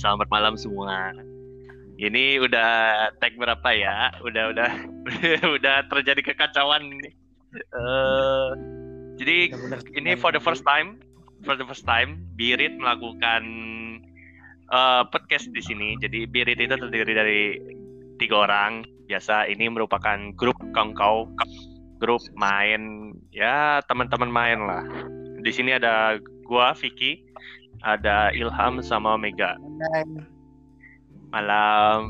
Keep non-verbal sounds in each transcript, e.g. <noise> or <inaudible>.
selamat malam semua. Ini udah tag berapa ya? Udah udah <laughs> udah terjadi kekacauan ini. Uh, jadi ini for the first time, for the first time, Birit melakukan uh, podcast di sini. Jadi Birit itu terdiri dari tiga orang. Biasa ini merupakan grup kongkau, grup main ya teman-teman main lah. Di sini ada gua Vicky, ada Ilham sama Mega. Malam. Malam.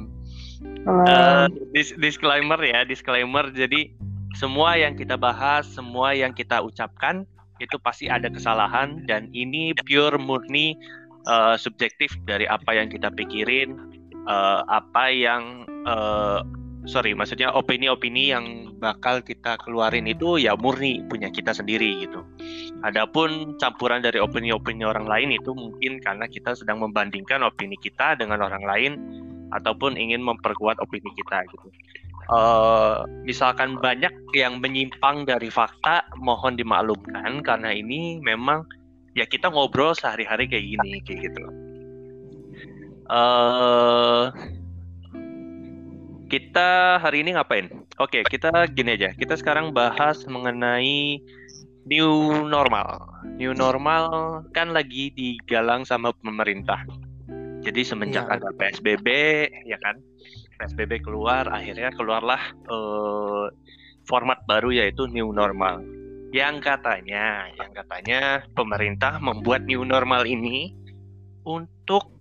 Uh, dis disclaimer ya, disclaimer. Jadi semua yang kita bahas, semua yang kita ucapkan itu pasti ada kesalahan dan ini pure murni uh, subjektif dari apa yang kita pikirin, uh, apa yang uh, sorry, maksudnya opini-opini yang bakal kita keluarin itu ya murni punya kita sendiri gitu. Adapun campuran dari opini-opini orang lain itu mungkin karena kita sedang membandingkan opini kita dengan orang lain ataupun ingin memperkuat opini kita gitu. Uh, misalkan banyak yang menyimpang dari fakta, mohon dimaklumkan karena ini memang ya kita ngobrol sehari-hari kayak gini kayak gitu. Uh, kita hari ini ngapain? Oke, kita gini aja. Kita sekarang bahas mengenai new normal. New normal kan lagi digalang sama pemerintah. Jadi semenjak ya. ada PSBB, ya kan? PSBB keluar, akhirnya keluarlah uh, format baru yaitu new normal. Yang katanya, yang katanya pemerintah membuat new normal ini untuk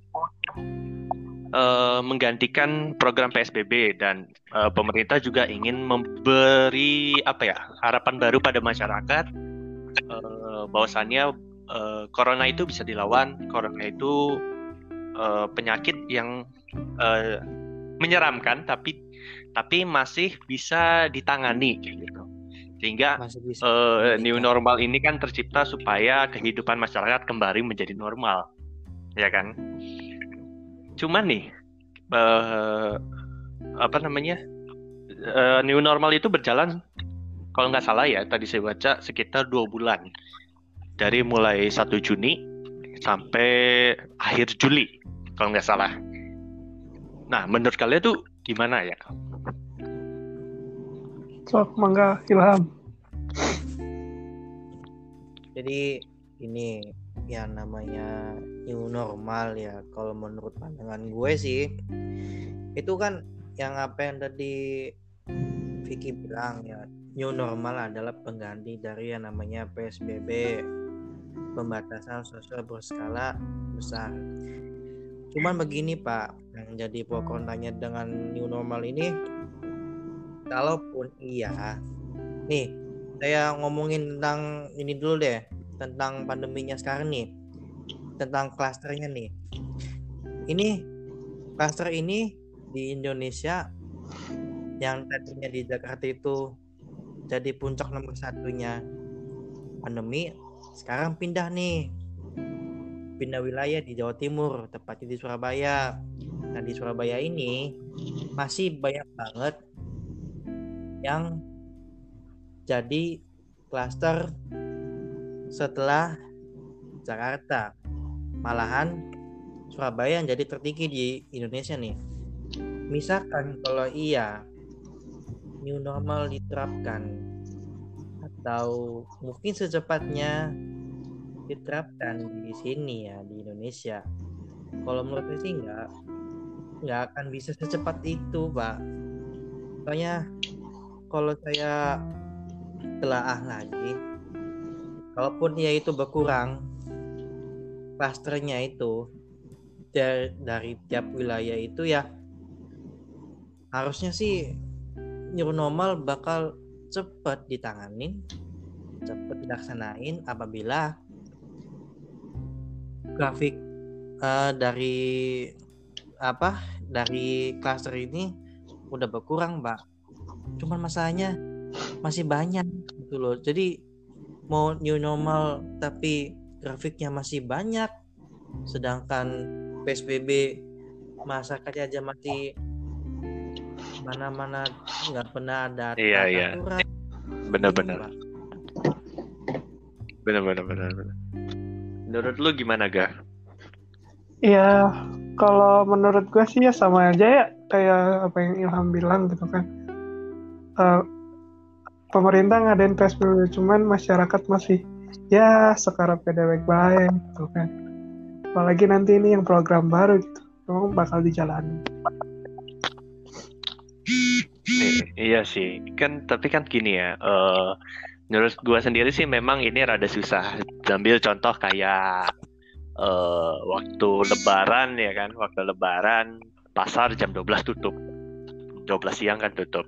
uh, menggantikan program PSBB dan uh, pemerintah juga ingin memberi apa ya harapan baru pada masyarakat uh, bahwasannya uh, corona itu bisa dilawan. Corona itu uh, penyakit yang uh, menyeramkan tapi tapi masih bisa ditangani gitu. Sehingga uh, new normal ini kan tercipta supaya kehidupan masyarakat kembali menjadi normal. Ya kan Cuman nih uh, apa namanya uh, new normal itu berjalan kalau nggak salah ya tadi saya baca sekitar dua bulan dari mulai 1 Juni sampai akhir Juli kalau nggak salah. Nah menurut kalian tuh gimana ya? Sok mangga Ilham. Jadi ini yang namanya new normal ya. Kalau menurut pandangan gue sih itu kan yang apa yang tadi Vicky bilang ya new normal adalah pengganti dari yang namanya PSBB pembatasan sosial berskala besar. Cuman begini Pak yang jadi pro kontranya dengan new normal ini kalaupun iya nih saya ngomongin tentang ini dulu deh tentang pandeminya sekarang nih. Tentang klasternya nih. Ini klaster ini di Indonesia yang tadinya di Jakarta itu jadi puncak nomor satunya pandemi sekarang pindah nih. Pindah wilayah di Jawa Timur tepatnya di Surabaya. Nah di Surabaya ini masih banyak banget yang jadi klaster setelah Jakarta. Malahan Surabaya yang jadi tertinggi di Indonesia nih. Misalkan kalau iya new normal diterapkan atau mungkin secepatnya diterapkan di sini ya di Indonesia. Kalau menurut saya sih nggak nggak akan bisa secepat itu, Pak. Soalnya kalau saya telaah lagi, kalaupun ya itu berkurang klasternya itu dari, dari tiap wilayah itu ya harusnya sih new normal bakal cepat ditanganin cepat dilaksanain apabila grafik uh, dari apa dari klaster ini udah berkurang mbak. Cuman masalahnya masih banyak gitu loh. Jadi mau new normal tapi grafiknya masih banyak. Sedangkan PSBB masyarakatnya aja masih mana-mana nggak pernah ada iya iya. benar-benar benar-benar benar. Menurut lu gimana ga? Ya kalau menurut gue sih ya sama aja ya kayak apa yang Ilham bilang gitu kan. Uh, pemerintah ngadain PSBB cuman masyarakat masih ya sekarang baik baik gitu kan. Apalagi nanti ini yang program baru gitu. Memang bakal dijalani. Iya sih. Kan tapi kan gini ya uh, menurut gue sendiri sih memang ini rada susah. Ambil contoh kayak uh, waktu lebaran ya kan? Waktu lebaran pasar jam 12 tutup. 12 siang kan tutup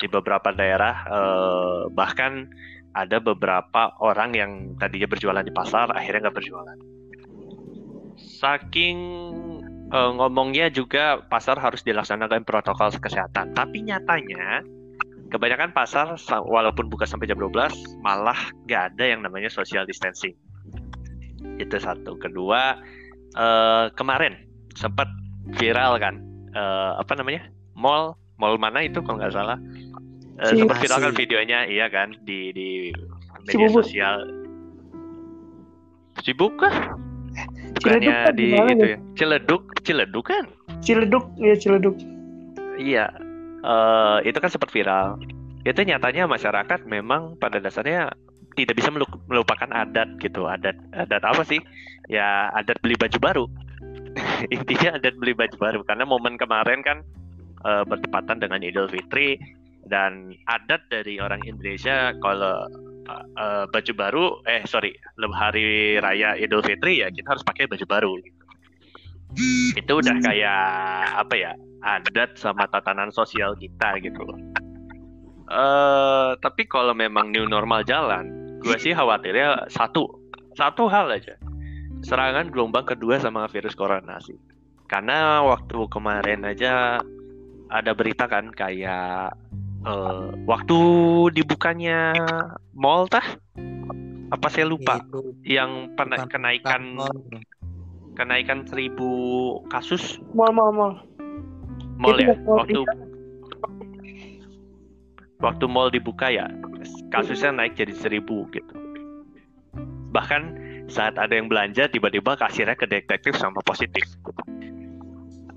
di beberapa daerah uh, bahkan ada beberapa orang yang tadinya berjualan di pasar akhirnya nggak berjualan. Saking uh, ngomongnya juga pasar harus dilaksanakan protokol kesehatan, tapi nyatanya kebanyakan pasar walaupun buka sampai jam 12 malah nggak ada yang namanya social distancing. Itu satu. Kedua uh, kemarin sempat viral kan uh, apa namanya mall mall mana itu kalau nggak salah uh, sempat viral kan videonya iya kan di di media Cibubur. sosial. Sibuk kah? Bukannya kan di itu ya? Ciledug Ciledug kan? Ciledug ya Ciledug. Iya. Uh, itu kan sempat viral. Itu nyatanya masyarakat memang pada dasarnya tidak bisa melupakan adat gitu. Adat adat apa sih? Ya adat beli baju baru. <laughs> Intinya adat beli baju baru. Karena momen kemarin kan uh, bertepatan dengan Idul Fitri dan adat dari orang Indonesia kalau uh, baju baru eh sorry hari raya Idul Fitri ya kita harus pakai baju baru gitu. itu udah kayak apa ya adat sama tatanan sosial kita gitu. Loh uh, tapi kalau memang new normal jalan gue sih khawatirnya satu satu hal aja. Serangan gelombang kedua sama virus corona sih. Karena waktu kemarin aja ada berita kan kayak uh, waktu dibukanya mall tah? Apa saya lupa? Itu, yang pernah kenaikan kenaikan seribu kasus? Mall mall mall. Mall ya? waktu waktu mall dibuka ya kasusnya naik jadi seribu gitu. Bahkan saat ada yang belanja tiba-tiba kasirnya ke detektif sama positif.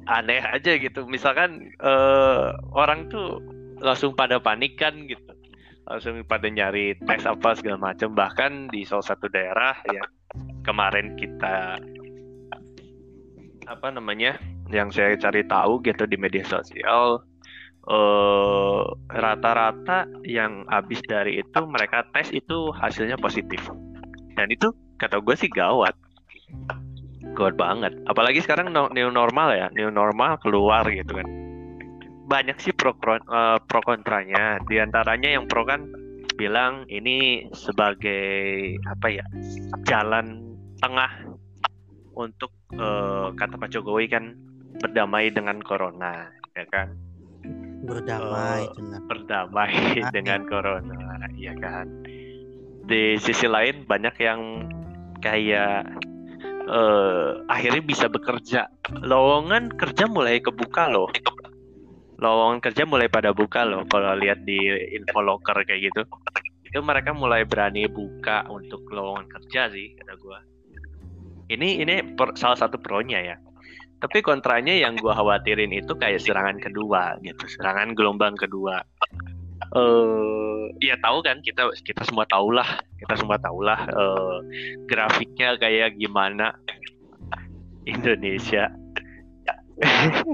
Aneh aja gitu. Misalkan uh, orang tuh langsung pada panik kan gitu. Langsung pada nyari tes apa segala macam bahkan di salah satu daerah yang kemarin kita apa namanya yang saya cari tahu gitu di media sosial eh, rata-rata yang habis dari itu mereka tes itu hasilnya positif. Dan itu kata gue sih gawat. Gawat banget. Apalagi sekarang new normal ya. New normal keluar gitu kan banyak sih pro pro, uh, pro kontranya. Di antaranya yang pro kan bilang ini sebagai apa ya jalan tengah untuk uh, kata Pak Jokowi kan berdamai dengan corona ya kan? Berdamai uh, berdamai dengan corona ya kan? Di sisi lain banyak yang kayak uh, akhirnya bisa bekerja. Lowongan kerja mulai kebuka loh lowongan kerja mulai pada buka loh kalau lihat di info locker kayak gitu. Itu mereka mulai berani buka untuk lowongan kerja sih kata gue ini ini per, salah satu pronya ya. Tapi kontranya yang gue khawatirin itu kayak serangan kedua gitu serangan gelombang kedua. Eh uh, ya tahu kan kita kita semua tahulah kita semua tahulah uh, grafiknya kayak gimana Indonesia.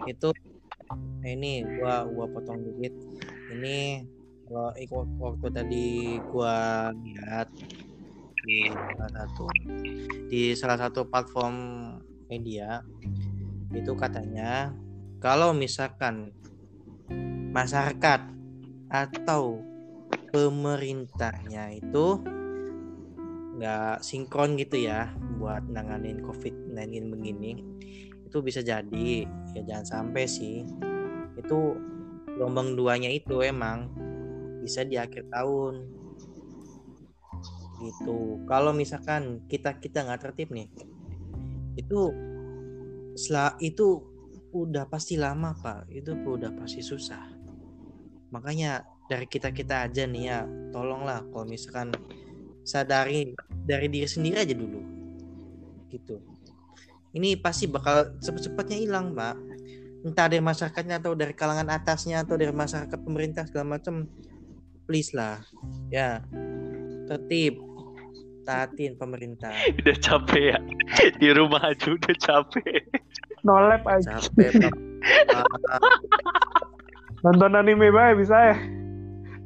Itu nah ini gua gua potong dikit. Ini kalau ikut waktu tadi gua lihat di salah satu di salah satu platform media itu katanya kalau misalkan masyarakat atau pemerintahnya itu nggak sinkron gitu ya buat nanganin COVID-19 begini itu bisa jadi. Ya jangan sampai sih itu gelombang duanya itu emang bisa di akhir tahun. Gitu. Kalau misalkan kita kita nggak tertib nih itu setelah itu udah pasti lama pak. Itu udah pasti susah. Makanya dari kita kita aja nih ya tolonglah kalau misalkan sadari dari diri sendiri aja dulu. Gitu. Ini pasti bakal cepet-cepetnya hilang pak entah dari masyarakatnya atau dari kalangan atasnya atau dari masyarakat pemerintah segala macam please lah. Ya tertib. Taatin pemerintah. Udah capek ya? Di rumah aja udah capek. No lab aja. Capek <laughs> nonton anime bae bisa ya?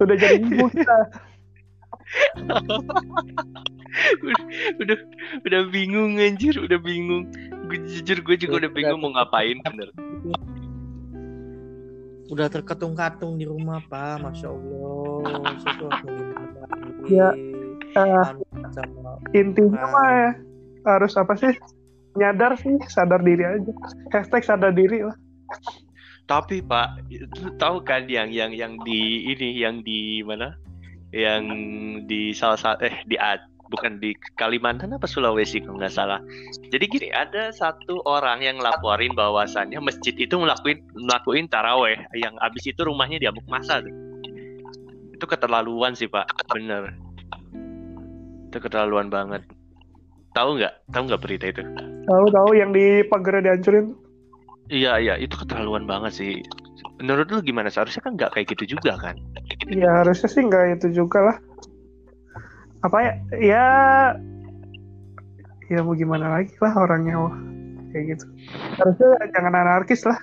Udah jadi ibu kita <laughs> udah, <laughs> udah udah bingung anjir. Udah bingung. Gue jujur gue juga udah bingung mau ngapain bener. Udah terkatung-katung di rumah pak. Masya allah. <laughs> Ya, eh, sama intinya mah ya, harus apa sih? Nyadar sih sadar diri aja. Hashtag sadar diri lah. Tapi pak itu tahu kan yang yang yang di ini yang di mana? Yang di salah satu eh di Ad- bukan di Kalimantan apa Sulawesi kalau nggak salah. Jadi gini ada satu orang yang laporin bahwasannya masjid itu ngelakuin ngelakuin taraweh. Yang abis itu rumahnya diamuk masa tuh. itu keterlaluan sih pak. Bener. Itu keterlaluan banget. Tahu nggak? Tahu nggak berita itu? Tahu tahu. Yang di pagar dihancurin. Iya iya. Itu keterlaluan banget sih. Menurut lu gimana? Seharusnya kan nggak kayak gitu juga kan? ya harusnya sih nggak itu juga lah apa ya ya ya mau gimana lagi lah orangnya wah kayak gitu harusnya jangan anarkis lah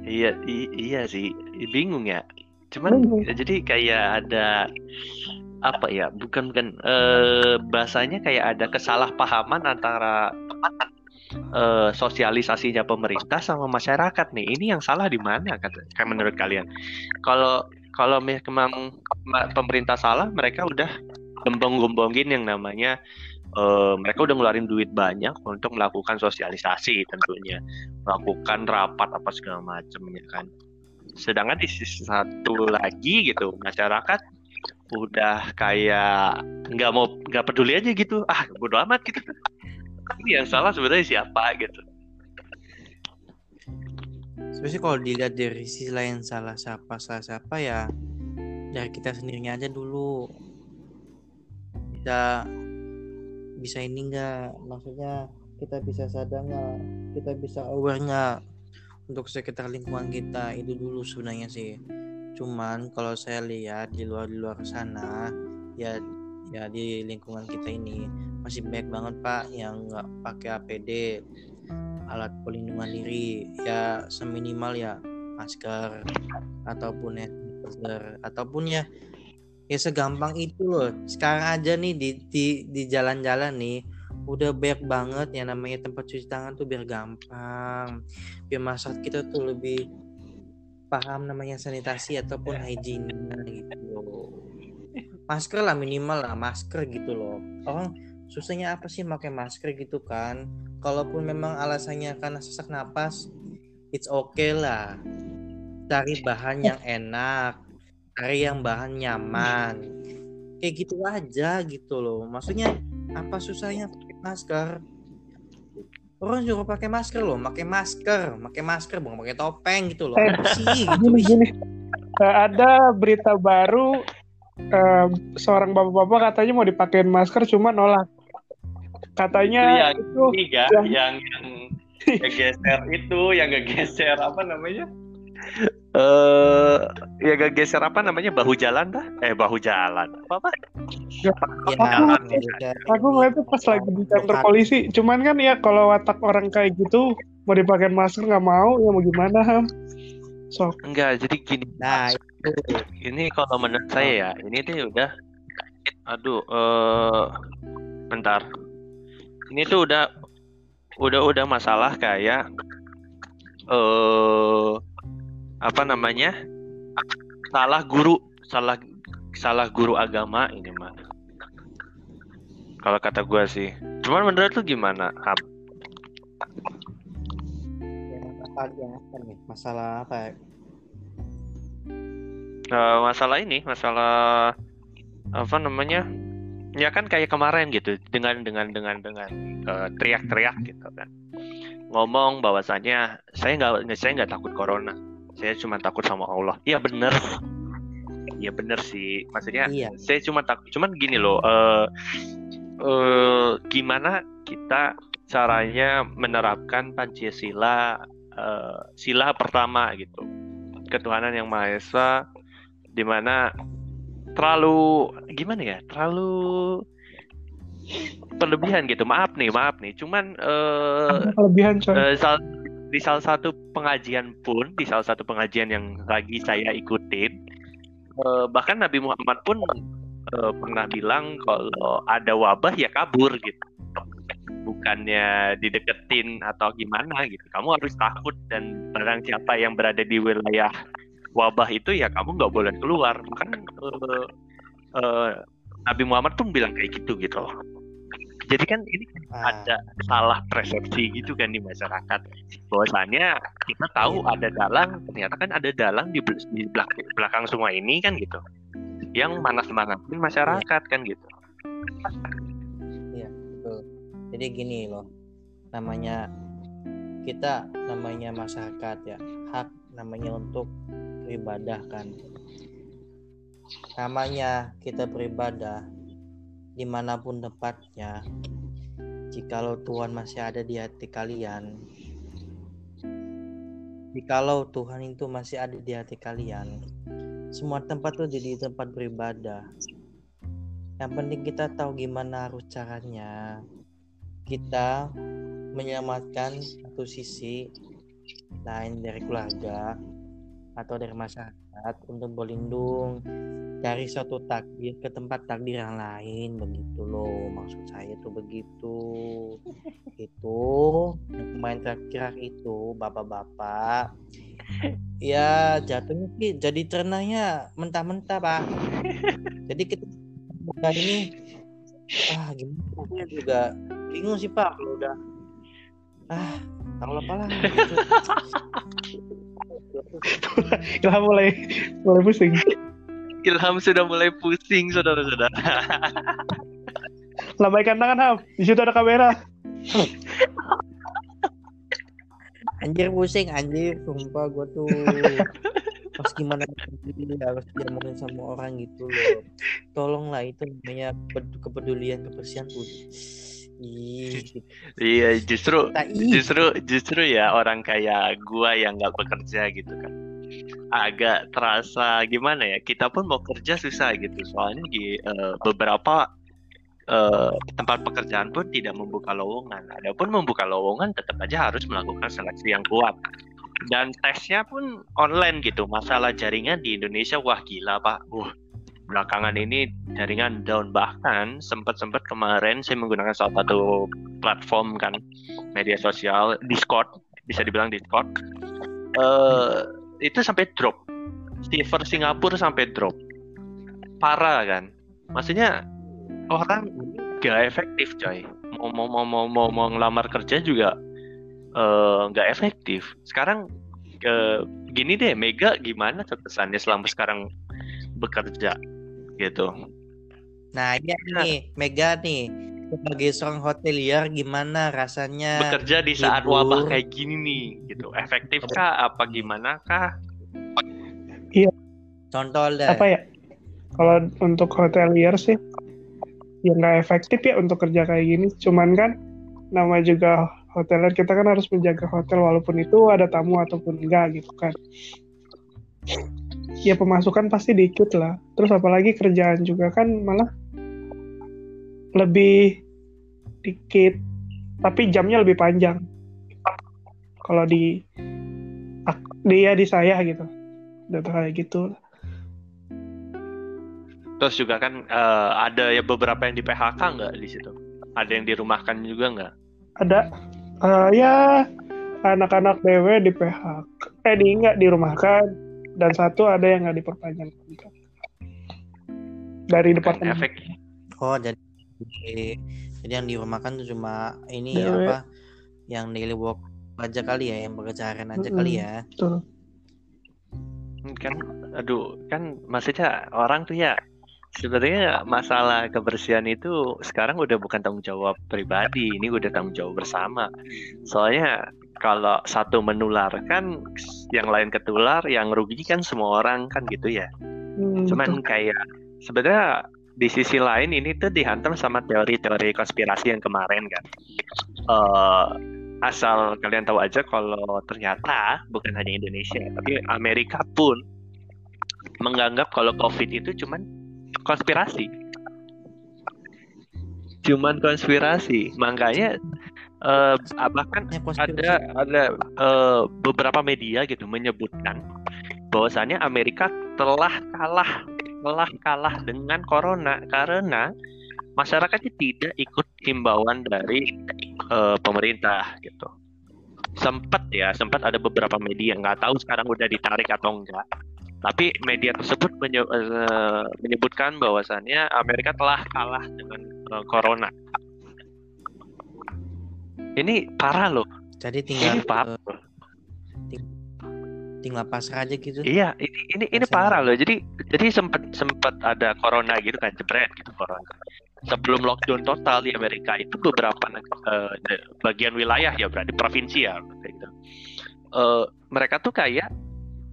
Iya i- iya sih bingung ya. Cuman Bingung. jadi kayak ada apa ya? Bukan bukan eh, bahasanya kayak ada kesalahpahaman antara eh, sosialisasinya pemerintah sama masyarakat nih. Ini yang salah di mana kata kayak menurut kalian? Kalau kalau memang ma- pemerintah salah, mereka udah gembong-gembongin yang namanya eh, mereka udah ngeluarin duit banyak untuk melakukan sosialisasi tentunya, melakukan rapat apa segala macam ya kan. Sedangkan di sisi satu lagi gitu masyarakat udah kayak nggak mau nggak peduli aja gitu. Ah bodo amat gitu. Ini yang salah sebenarnya siapa gitu Sebenarnya kalau dilihat dari sisi lain salah siapa salah siapa ya dari kita sendirinya aja dulu. Bisa bisa ini enggak maksudnya kita bisa sadar nggak? Kita bisa aware nggak untuk sekitar lingkungan kita? Itu dulu sebenarnya sih. Cuman kalau saya lihat di luar di luar sana ya ya di lingkungan kita ini masih banyak banget pak yang nggak pakai APD alat pelindungan diri ya seminimal ya masker ataupun hand sanitizer ataupun ya ya segampang itu loh. Sekarang aja nih di di di jalan-jalan nih udah banyak banget yang namanya tempat cuci tangan tuh biar gampang biar masyarakat kita tuh lebih paham namanya sanitasi ataupun hygiene gitu loh. Masker lah minimal lah masker gitu loh. Orang susahnya apa sih pakai masker gitu kan? Kalaupun memang alasannya karena sesak napas it's okay lah. Cari bahan yang enak cari yang bahan nyaman. Kayak gitu aja gitu loh. Maksudnya apa susahnya pakai masker? Orang suruh pakai masker loh pakai masker pakai masker bukan pakai topeng gitu loh. Eh, sih gitu? gini gini. Eh, ada berita baru eh, seorang bapak-bapak katanya mau dipakein masker cuma nolak katanya Itu itu Iya, yang- yang yang ngegeser itu, yang ngegeser apa namanya? Eh, ya ngegeser apa namanya bahu jalan dah? Eh bahu jalan. Apa apa? ya Aku- aku ngeliatnya pas lagi di kantor polisi cuman kan ya kalau watak orang kayak gitu mau dipakein masker nggak mau ya mau gimana ham sok Enggak, jadi gini. nah itu Ini kalau menurut saya ya, ini tuh udah aduh eh bentar. Ini tuh udah udah udah masalah kayak eh apa namanya? salah guru, salah salah guru agama ini mah. Kalau kata gua sih. Cuman menurut lu gimana? Ya, nih masalah apa ya? Eh, masalah ini, masalah apa namanya? Ya kan kayak kemarin gitu, dengan dengan dengan dengan eh, teriak-teriak gitu kan. Ngomong bahwasannya saya nggak saya nggak takut corona, saya cuma takut sama Allah. Iya bener, iya bener sih. Maksudnya iya saya cuma takut, cuman gini loh. eh eh, gimana kita caranya menerapkan Pancasila uh, sila pertama gitu. Ketuhanan yang Maha Esa di mana terlalu gimana ya? Terlalu berlebihan gitu. Maaf nih, maaf nih. Cuman uh, coy. Uh, sal di salah satu pengajian pun, di salah satu pengajian yang lagi saya ikutin, uh, bahkan Nabi Muhammad pun uh, pernah bilang kalau ada wabah ya kabur gitu. Bukannya dideketin atau gimana gitu. Kamu harus takut dan barang siapa yang berada di wilayah wabah itu ya kamu nggak boleh keluar. Kan uh, uh, Nabi Muhammad pun bilang kayak gitu gitu jadi kan ini ah. ada salah persepsi gitu kan di masyarakat bahwasanya kita tahu iya. ada dalang ternyata kan ada dalang di, di belakang, belakang semua ini kan gitu yang manas-manasin masyarakat iya. kan gitu iya betul jadi gini loh namanya kita namanya masyarakat ya hak namanya untuk beribadah kan namanya kita beribadah di mana pun tempatnya. Jikalau Tuhan masih ada di hati kalian. Jikalau Tuhan itu masih ada di hati kalian. Semua tempat tuh jadi tempat beribadah. Yang penting kita tahu gimana harus caranya. Kita menyelamatkan satu sisi lain dari keluarga atau dari masyarakat untuk berlindung dari suatu takdir ke tempat takdir yang lain begitu loh maksud saya tuh begitu. <laughs> Itu pemain terakhir itu bapak-bapak. Ya jatuhnya sih jadi ternanya mentah-mentah pak. Jadi kita buka ini ah gimana juga. Bingung sih pak kalau udah ah kalau apa lah gitu. <laughs> Ilham mulai mulai pusing. Ilham sudah mulai pusing saudara-saudara. <laughs> Lambaikan tangan Ham, di situ ada kamera. anjir pusing anjir, sumpah gue tuh pas gimana harus diomongin sama orang gitu loh. Tolonglah itu namanya kepedulian kebersihan tuh. Iya justru justru justru ya orang kayak gua yang nggak bekerja gitu kan. Agak terasa gimana ya kita pun mau kerja susah gitu. Soalnya di uh, beberapa uh, tempat pekerjaan pun tidak membuka lowongan. Adapun membuka lowongan tetap aja harus melakukan seleksi yang kuat. Dan tesnya pun online gitu. Masalah jaringan di Indonesia wah gila pak. Wah belakangan ini jaringan down. Bahkan sempat sempat kemarin saya menggunakan salah satu platform kan media sosial Discord bisa dibilang Discord. Uh, itu sampai drop. Server Singapura sampai drop. Parah kan? Maksudnya orang gak efektif coy. Mau mau mau mau mau, mau ngelamar kerja juga eh, nggak uh, efektif. Sekarang uh, gini deh Mega gimana kesannya selama sekarang bekerja gitu. Nah iya nih Mega nih sebagai seorang hotelier gimana rasanya bekerja di saat libur. wabah kayak gini nih gitu. Efektif kah apa gimana kah iya. Contoh deh. Apa ya? Kalau untuk hotelier sih ya nggak efektif ya untuk kerja kayak gini. Cuman kan nama juga hotelier kita kan harus menjaga hotel walaupun itu ada tamu ataupun enggak gitu kan ya pemasukan pasti dikit lah. Terus apalagi kerjaan juga kan malah lebih dikit tapi jamnya lebih panjang. Kalau di dia di saya gitu. Udah kayak gitu. Terus juga kan uh, ada ya beberapa yang di PHK nggak di situ? Ada yang dirumahkan juga nggak? Ada uh, ya anak-anak BW di PHK eh di nggak dirumahkan dan satu ada yang nggak diperpanjang dari departemen. efek. Oh jadi jadi yang dirumahkan tuh cuma ini ya, apa yang daily work aja kali ya yang aja mm -hmm. kali ya. Betul. kan aduh kan maksudnya orang tuh ya sebenarnya masalah kebersihan itu sekarang udah bukan tanggung jawab pribadi ini udah tanggung jawab bersama. Soalnya kalau satu menularkan yang lain ketular yang rugi kan semua orang kan gitu ya hmm, cuman betul. kayak sebenarnya di sisi lain ini tuh dihantam sama teori-teori konspirasi yang kemarin kan. Uh, asal kalian tahu aja kalau ternyata bukan hanya Indonesia, tapi Amerika pun menganggap kalau COVID itu cuman konspirasi. Cuman konspirasi. Makanya uh, bahkan ada ada uh, beberapa media gitu menyebutkan bahwasannya Amerika telah kalah telah kalah dengan corona karena masyarakatnya tidak ikut himbauan dari uh, pemerintah gitu. Sempat ya, sempat ada beberapa media nggak tahu sekarang udah ditarik atau enggak. Tapi media tersebut menye menyebutkan bahwasannya Amerika telah kalah dengan uh, corona. Ini parah loh. Jadi tinggal ini parah. Uh, tinggal pasrah aja gitu. Iya, ini ini ini parah loh. Jadi jadi sempat sempat ada corona gitu kan, jebret gitu corona. Sebelum lockdown total di Amerika itu beberapa uh, bagian wilayah ya berarti provinsi ya gitu. Uh, mereka tuh kayak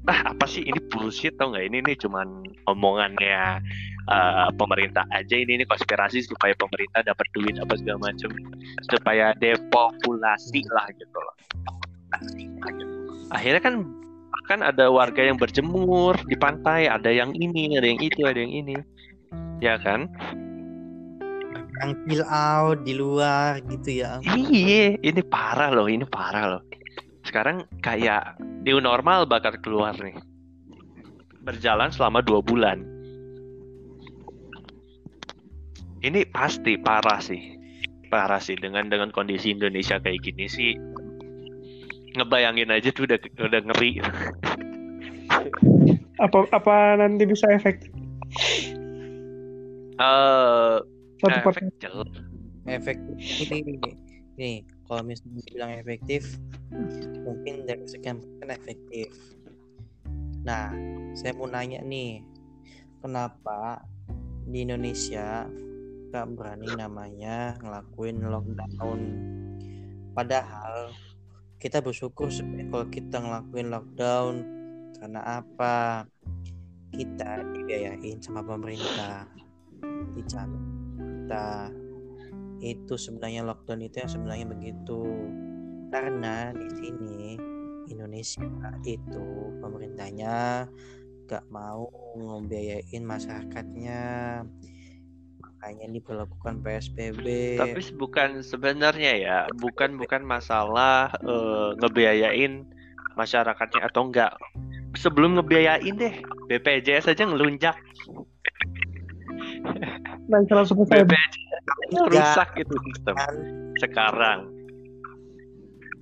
ah apa sih ini bullshit tau nggak ini nih cuman omongannya uh, pemerintah aja ini ini konspirasi supaya pemerintah dapat duit apa segala macam supaya depopulasi lah gitu loh akhirnya kan kan ada warga yang berjemur di pantai, ada yang ini, ada yang itu, ada yang ini. Ya kan? Yang chill out di luar gitu ya. Iya, ini parah loh, ini parah loh. Sekarang kayak new normal bakal keluar nih. Berjalan selama dua bulan. Ini pasti parah sih. Parah sih dengan dengan kondisi Indonesia kayak gini sih ngebayangin aja tuh udah udah ngeri. <laughs> apa apa nanti bisa efektif? Uh, efek jelas. Efek ini ini kalau misalnya bilang efektif mungkin dari sekian persen efektif. Nah, saya mau nanya nih, kenapa di Indonesia gak berani namanya ngelakuin lockdown? Padahal kita bersyukur kalau kita ngelakuin lockdown karena apa? Kita dibiayain sama pemerintah. Dijamin kita. Itu sebenarnya lockdown itu yang sebenarnya begitu. Karena di sini Indonesia itu pemerintahnya gak mau ngebiayain masyarakatnya makanya diperlakukan PSBB. Tapi bukan sebenarnya ya, bukan bukan masalah uh, ngebiayain masyarakatnya atau enggak. Sebelum ngebiayain deh, BPJS aja ngelunjak. Dan BPJS rusak itu sistem. Sekarang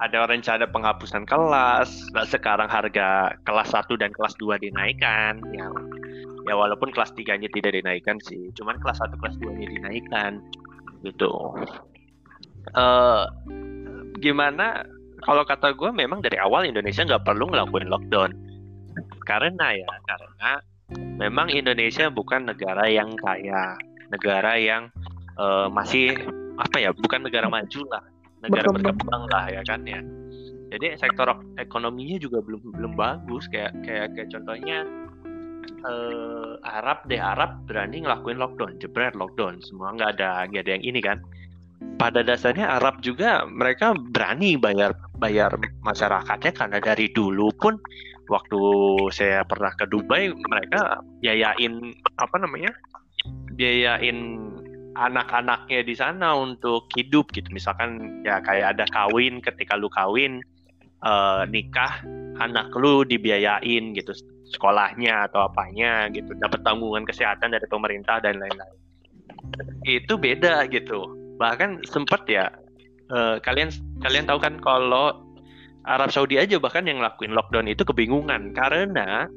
ada rencana penghapusan kelas, nah sekarang harga kelas 1 dan kelas 2 dinaikkan. Yang ya walaupun kelas 3-nya tidak dinaikkan sih. Cuman kelas 1 kelas 2 nya dinaikkan. Gitu. Uh, gimana? Kalau kata gue memang dari awal Indonesia nggak perlu ngelakuin lockdown. Karena ya karena memang Indonesia bukan negara yang kaya. Negara yang uh, masih apa ya bukan negara maju lah negara berkembang. lah ya kan ya. Jadi sektor ekonominya juga belum belum bagus. Kayak kayak kayak contohnya uh, Arab deh Arab berani ngelakuin lockdown jebret lockdown. Semua nggak ada nggak ada yang ini kan. Pada dasarnya Arab juga mereka berani bayar bayar masyarakatnya karena dari dulu pun waktu saya pernah ke Dubai mereka biayain apa namanya biayain anak-anaknya di sana untuk hidup gitu. Misalkan ya kayak ada kawin ketika lu kawin uh, nikah anak lu dibiayain gitu sekolahnya atau apanya gitu. Dapat tanggungan kesehatan dari pemerintah dan lain-lain. Itu beda gitu. Bahkan sempat ya uh, kalian kalian tahu kan kalau Arab Saudi aja bahkan yang ngelakuin lockdown itu kebingungan. Karena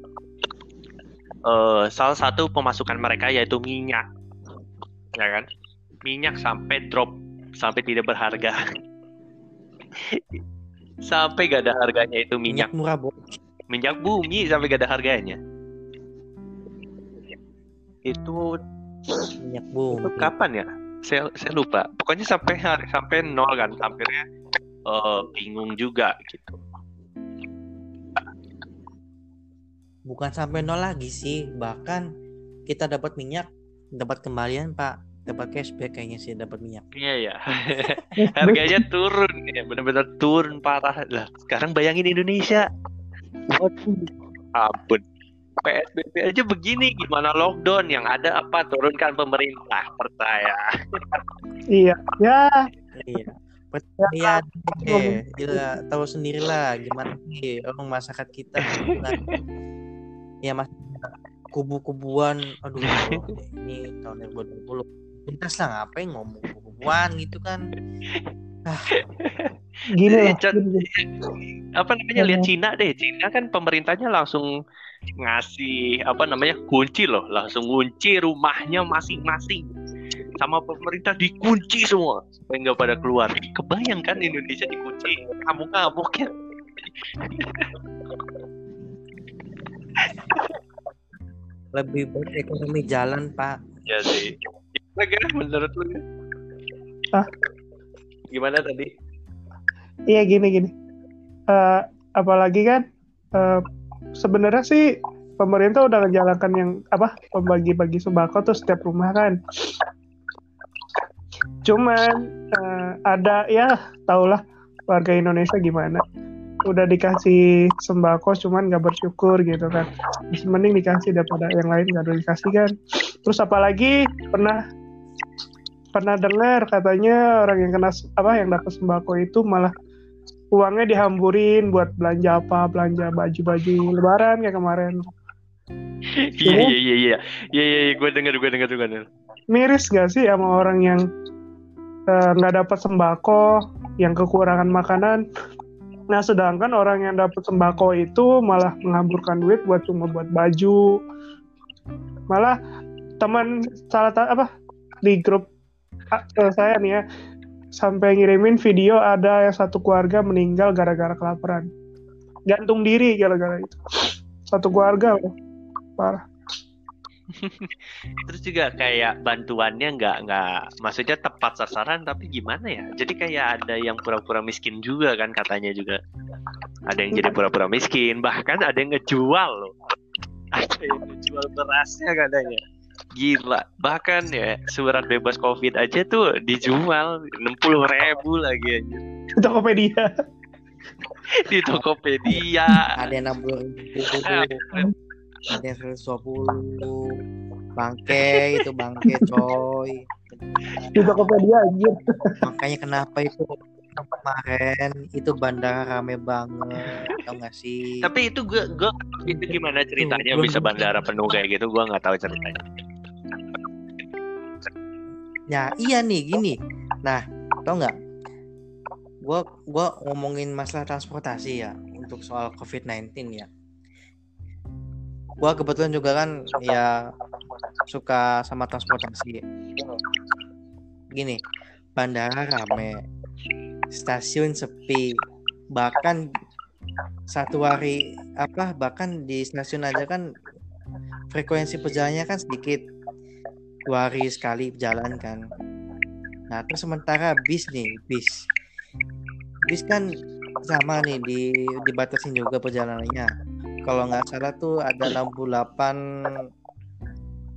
uh, salah satu pemasukan mereka yaitu minyak ya kan? Minyak sampai drop sampai tidak berharga. Sampai gak ada harganya itu minyak, minyak murah bos minyak bumi sampai gak ada harganya. Itu minyak bumi. itu kapan ya? Saya saya lupa. Pokoknya sampai hari sampai nol kan. Hampirnya uh, bingung juga gitu. Bukan sampai nol lagi sih. Bahkan kita dapat minyak dapat kembalian pak dapat cashback kayaknya sih dapat minyak Iya ya. <laughs> Harganya turun ya, benar-benar turun parah lah. Sekarang bayangin Indonesia. Waduh, ampun. PSBB aja begini, gimana lockdown yang ada apa turunkan pemerintah percaya. Iya, ya iya Iya, eh, gila, tahu sendirilah gimana sih orang masyarakat kita <laughs> ya mas kubu-kubuan, aduh <laughs> ini tahun 2020 pintas lah ngapain ngomong kubu-kubuan gitu kan. Ah, gini lah. Gini. apa namanya lihat Cina deh, Cina kan pemerintahnya langsung ngasih apa namanya kunci loh, langsung kunci rumahnya masing-masing. Sama pemerintah dikunci semua supaya nggak pada keluar. Kebayang kan Indonesia dikunci, ngamuk-ngamuk ya. <laughs> lebih baik ekonomi jalan pak. Ya sih. Gimana menurut lu? Hah? Gimana tadi? Iya gini gini. Eh, apalagi kan eh, sebenarnya sih pemerintah udah menjalankan yang apa pembagi-bagi sembako tuh setiap rumah kan. Cuman eh, ada ya tahulah warga Indonesia gimana. Udah dikasih sembako cuman nggak bersyukur gitu kan. Masih mending dikasih daripada yang lain nggak dikasih kan. Terus apalagi pernah pernah dengar katanya orang yang kena apa yang dapat sembako itu malah uangnya dihamburin buat belanja apa belanja baju-baju lebaran kayak kemarin Iya iya iya iya. Iya iya gue denger gue denger gue denger. miris gak sih sama orang yang eh, nggak dapat sembako yang kekurangan makanan nah sedangkan orang yang dapat sembako itu malah menghamburkan duit buat cuma buat baju. Malah teman salah apa di grup eh, saya nih ya sampai ngirimin video ada yang satu keluarga meninggal gara-gara kelaparan. Gantung diri gara-gara itu. Satu keluarga parah Terus juga kayak bantuannya nggak nggak maksudnya tepat sasaran tapi gimana ya? Jadi kayak ada yang pura-pura miskin juga kan katanya juga. Ada yang jadi pura-pura miskin, bahkan ada yang ngejual loh. Ada yang ngejual berasnya katanya. Gila, bahkan ya surat bebas covid aja tuh dijual 60 ribu lagi aja Tokopedia di Tokopedia. Ada yang 60 ada yang 120 bangke itu bangke coy di Tokopedia anjir makanya kenapa itu kemarin itu bandara rame banget tau gak sih Tapi itu gue gue itu gimana ceritanya belum- bisa bandara penuh kayak gitu? Gue nggak tahu ceritanya. Ya iya nih gini. Nah, tau nggak? Gua gua ngomongin masalah transportasi ya untuk soal COVID-19 ya. Gua kebetulan juga kan ya suka sama transportasi. Gini, bandara rame, stasiun sepi, bahkan satu hari apa bahkan di stasiun aja kan frekuensi perjalanannya kan sedikit dua hari sekali jalan kan. Nah terus sementara bis nih bis, bis kan sama nih di dibatasin juga perjalanannya. Kalau nggak salah tuh ada 68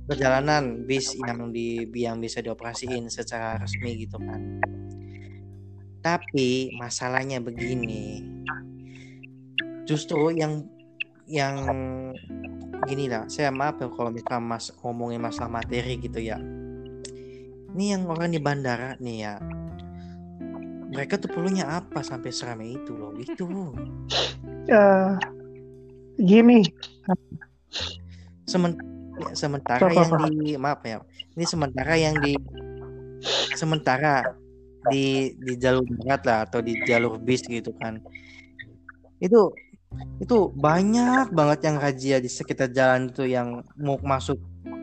perjalanan bis yang di yang bisa dioperasiin secara resmi gitu kan. Tapi masalahnya begini, justru yang yang gini lah saya maaf ya kalau misalnya mas ngomongin masalah materi gitu ya. Ini yang orang di bandara nih ya. Mereka tuh perlunya apa sampai seramai itu loh? Itu Eh, gini. Semen- sementara Apa, yang di maaf ya ini sementara yang di sementara di di jalur darat lah atau di jalur bis gitu kan. Itu itu banyak banget yang razia di sekitar jalan itu yang mau masuk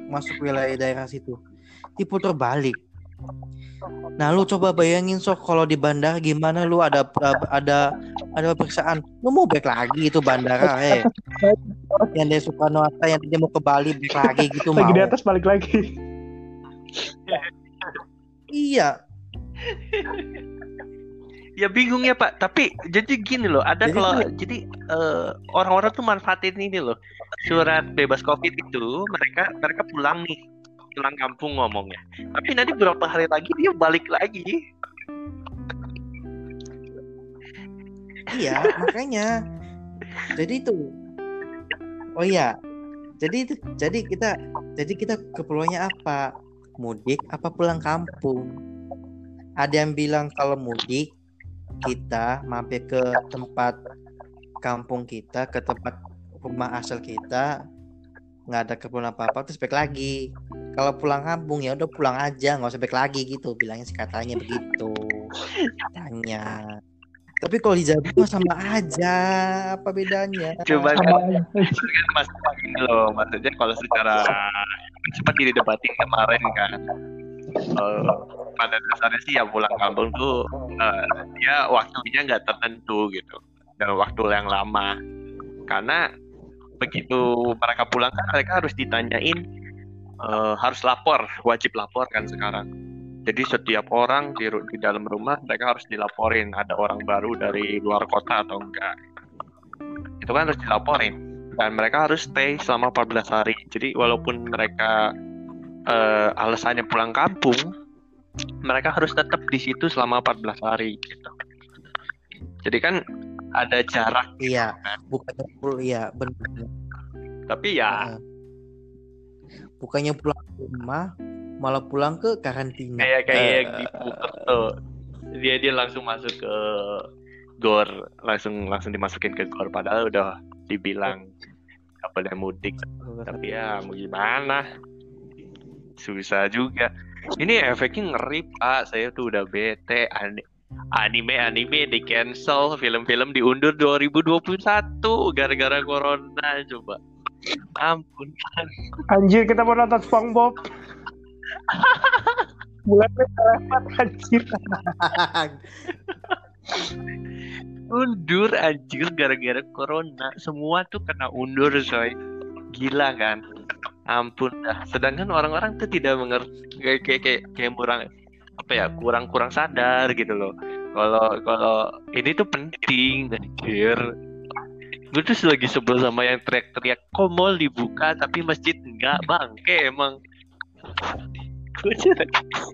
masuk wilayah daerah situ. Diputar balik nah lu coba bayangin sok kalau di bandara gimana lu ada ada ada pemeriksaan lu mau balik lagi itu bandara <laughs> eh yang dari Soekarno Hatta yang dia mau ke Bali balik lagi gitu lagi mau di atas balik lagi iya Ya bingung ya Pak. Tapi jadi gini loh, ada Jadi kalau gini. jadi eh, orang-orang tuh manfaatin ini loh. Surat bebas covid itu mereka mereka pulang nih pulang kampung ngomongnya. Tapi nanti berapa hari lagi dia balik lagi. Iya, makanya. Jadi itu. Oh iya. Jadi itu jadi kita jadi kita keperluannya apa? Mudik apa pulang kampung? Ada yang bilang kalau mudik kita mampir ke tempat kampung kita, ke tempat rumah asal kita, nggak ada keperluan apa-apa terus balik lagi. Kalau pulang kampung ya udah pulang aja, nggak usah balik lagi gitu. Bilangnya sih katanya begitu. Katanya. Tapi kalau di Jawa mah sama aja, apa bedanya? Coba Sama kan, kan mas ini loh, maksudnya kalau secara sempat didebatin kemarin kan. eh, pada dasarnya sih ya pulang kampung tuh eh, dia waktunya nggak tertentu gitu dan waktu yang lama karena begitu mereka pulang kan mereka harus ditanyain eh, harus lapor wajib lapor kan sekarang. Jadi setiap orang di, di dalam rumah mereka harus dilaporin ada orang baru dari luar kota atau enggak. Itu kan harus dilaporin. Dan mereka harus stay selama 14 hari. Jadi walaupun mereka eh, alasannya pulang kampung mereka harus tetap di situ selama 14 hari gitu jadi kan ada jarak Iya, bukannya pulang, iya benar. tapi ya Heeh. Bukannya pulang ke rumah, malah pulang ke karantina. kayak kayak tuh. Dia dia langsung masuk ke gor langsung langsung dimasukin ke gor. Padahal udah dibilang nggak boleh mudik. Tapi ya mau gimana? Susah juga. Ini efeknya ngeri pak. Saya tuh udah bete Ani- anime anime di cancel film-film diundur 2021 gara-gara corona coba. Ampun. Anjir kita mau nonton SpongeBob. <laughs> Bulan lewat anjir. undur anjir gara-gara corona. Semua tuh kena undur coy. Gila kan? Ampun dah. Sedangkan orang-orang tuh tidak mengerti kayak kayak kayak, kayak kurang apa ya kurang kurang sadar gitu loh. Kalau kalau ini tuh penting anjir. Gue tuh lagi sebel sama yang teriak-teriak kok mall dibuka tapi masjid enggak bangke emang. <laughs>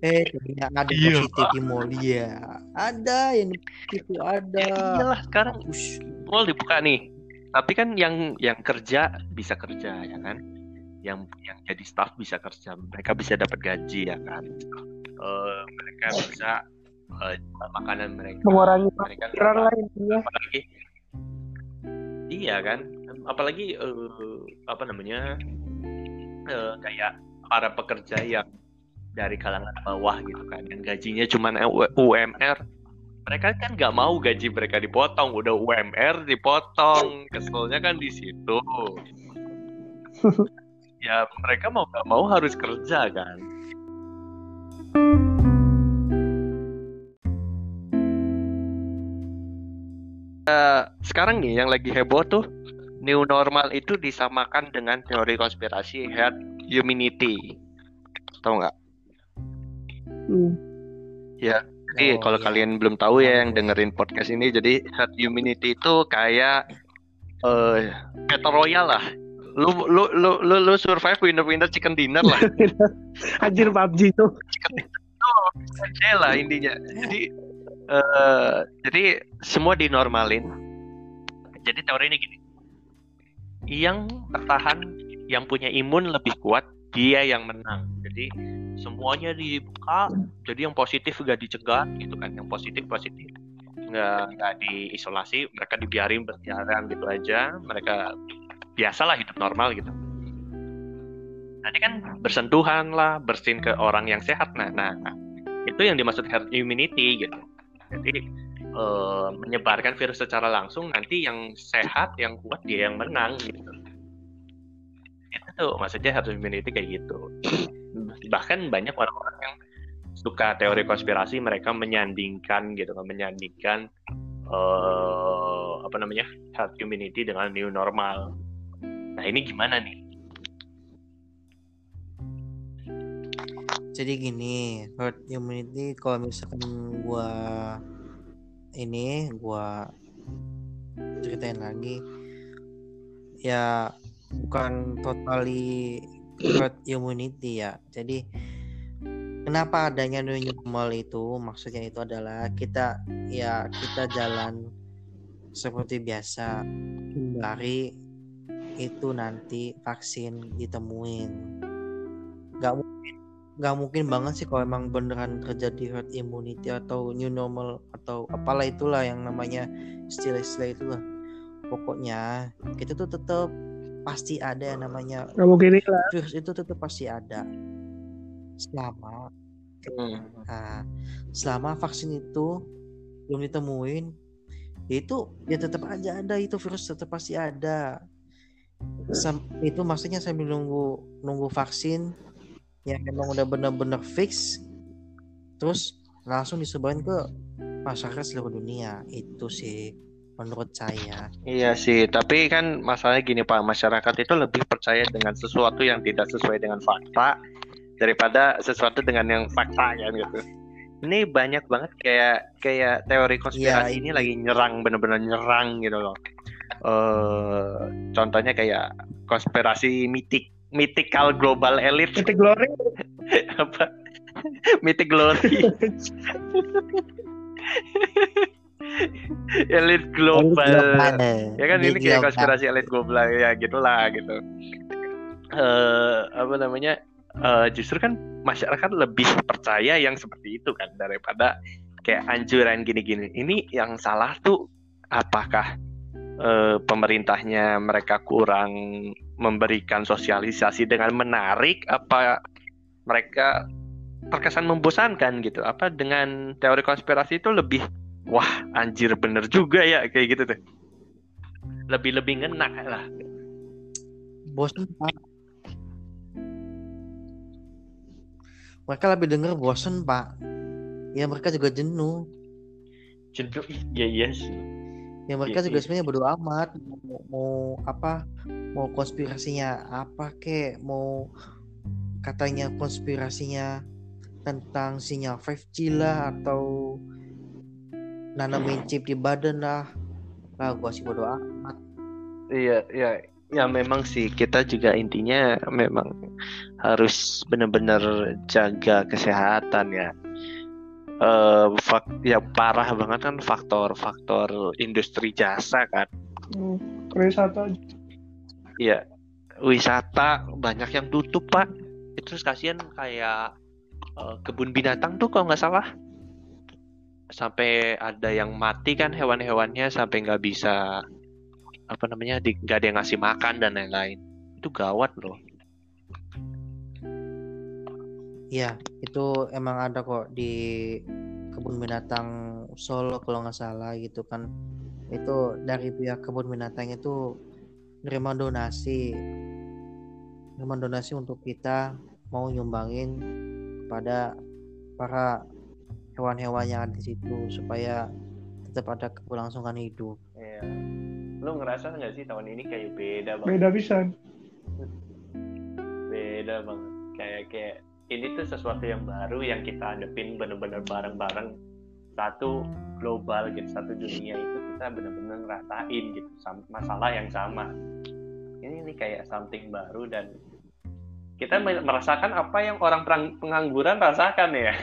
Eh, ternyata ada Iya, positif di mall ya. Ada yang itu ada. ya iyalah sekarang Ush, mall dibuka nih. Tapi kan yang yang kerja bisa kerja ya kan yang yang jadi staff bisa kerja mereka bisa dapat gaji ya kan? Eh, mereka bisa eh, jual makanan mereka Mengurangi mereka nggak Kira apa- lain ya. apalagi iya kan? Apalagi eh, apa namanya eh, kayak para pekerja yang dari kalangan bawah gitu kan yang gajinya cuma UMR mereka kan nggak mau gaji mereka dipotong udah UMR dipotong keselnya kan di situ <laughs> ya mereka mau nggak mau harus kerja kan Eh, sekarang nih yang lagi heboh tuh new normal itu disamakan dengan teori konspirasi herd immunity tahu nggak Hmm. Jadi Oh, kalau iya. kalian belum tahu ya yang dengerin podcast ini, jadi herd immunity itu kayak eh battle royale lah. Lu lu lu lu, lu survive winner winner chicken dinner lah. <laughs> Anjir PUBG tuh. Aja lah intinya. Jadi eh jadi semua dinormalin. Jadi teori ini gini. Yang bertahan, yang punya imun lebih kuat, dia yang menang. Jadi semuanya dibuka. Jadi yang positif gak dicegah gitu kan. Yang positif positif. Nggak nggak diisolasi, mereka dibiarin berjalan gitu aja. Mereka biasalah hidup normal gitu. Nanti kan bersentuhan lah, bersin ke orang yang sehat. Nah, nah, nah. itu yang dimaksud herd immunity gitu. Jadi eh, menyebarkan virus secara langsung nanti yang sehat, yang kuat dia yang menang gitu. Itu tuh maksudnya herd immunity kayak gitu. Bahkan banyak orang-orang yang suka teori konspirasi mereka menyandingkan gitu kan menyandingkan eh apa namanya herd immunity dengan new normal. Nah ini gimana nih? Jadi gini, herd immunity kalau misalkan gua ini gua ceritain lagi ya bukan totally herd immunity ya. Jadi kenapa adanya new normal itu maksudnya itu adalah kita ya kita jalan seperti biasa sembari itu nanti vaksin ditemuin. Nggak mungkin nggak mungkin banget sih kalau emang beneran terjadi herd immunity atau new normal atau apalah itulah yang namanya istilah-istilah itulah. Pokoknya kita tuh tetap pasti ada yang namanya nggak mungkin lah. virus itu tetap pasti ada. Selama Hmm. nah, selama vaksin itu belum ditemuin ya itu ya tetap aja ada itu virus tetap pasti ada Sam- itu maksudnya sambil nunggu nunggu vaksin yang memang udah benar-benar fix terus langsung disebarin ke masyarakat seluruh dunia itu sih menurut saya Iya sih, tapi kan masalahnya gini Pak, masyarakat itu lebih percaya dengan sesuatu yang tidak sesuai dengan fakta daripada sesuatu dengan yang fakta kan gitu. Ini banyak banget kayak kayak teori konspirasi Iya, ini itu. lagi nyerang bener-bener nyerang gitu loh. Eh contohnya kayak konspirasi mitik mythical global elite. Titik glory? <laughs> Apa? Mythic glory. <laughs> Elite global. Ya kan ini kayak konspirasi elit global ya gitulah gitu. Eh apa namanya? Eh, justru kan masyarakat lebih percaya yang seperti itu kan daripada kayak anjuran gini-gini. Ini yang salah tuh apakah eh, pemerintahnya mereka kurang memberikan sosialisasi dengan menarik apa mereka terkesan membosankan gitu. Apa dengan teori konspirasi itu lebih wah anjir bener juga ya kayak gitu tuh. Lebih lebih ngena lah. Bosan pak. Mereka lebih denger bosan pak. Ya mereka juga jenuh. Jenuh? Iya iya sih ya mereka Iya juga sih. sebenarnya bodo amat mau, mau apa mau konspirasinya apa kek mau katanya konspirasinya tentang sinyal 5G lah atau nanamin chip di badan lah lah gua sih bodo amat Iya, iya, ya memang sih kita juga intinya memang harus benar-benar jaga kesehatan ya. Eh, fak- ya parah banget kan faktor-faktor industri jasa kan. Hmm, wisata. Iya, wisata banyak yang tutup pak. Itu terus kasihan kayak eh, kebun binatang tuh kalau nggak salah. Sampai ada yang mati kan hewan-hewannya sampai nggak bisa apa namanya nggak ada yang ngasih makan dan lain-lain. Itu gawat loh ya itu emang ada kok di kebun binatang Solo kalau nggak salah gitu kan itu dari pihak kebun binatang itu nerima donasi nerima donasi untuk kita mau nyumbangin pada para hewan-hewan yang ada di situ supaya tetap ada keberlangsungan hidup Iya. Lo ngerasa nggak sih tahun ini kayak beda banget? beda bisa Beda banget. Kayak kayak ini tuh sesuatu yang baru yang kita hadapin bener-bener bareng-bareng. Satu global gitu, satu dunia itu kita bener-bener ngerasain gitu masalah yang sama. Ini ini kayak something baru dan kita me- merasakan apa yang orang perang- pengangguran rasakan ya.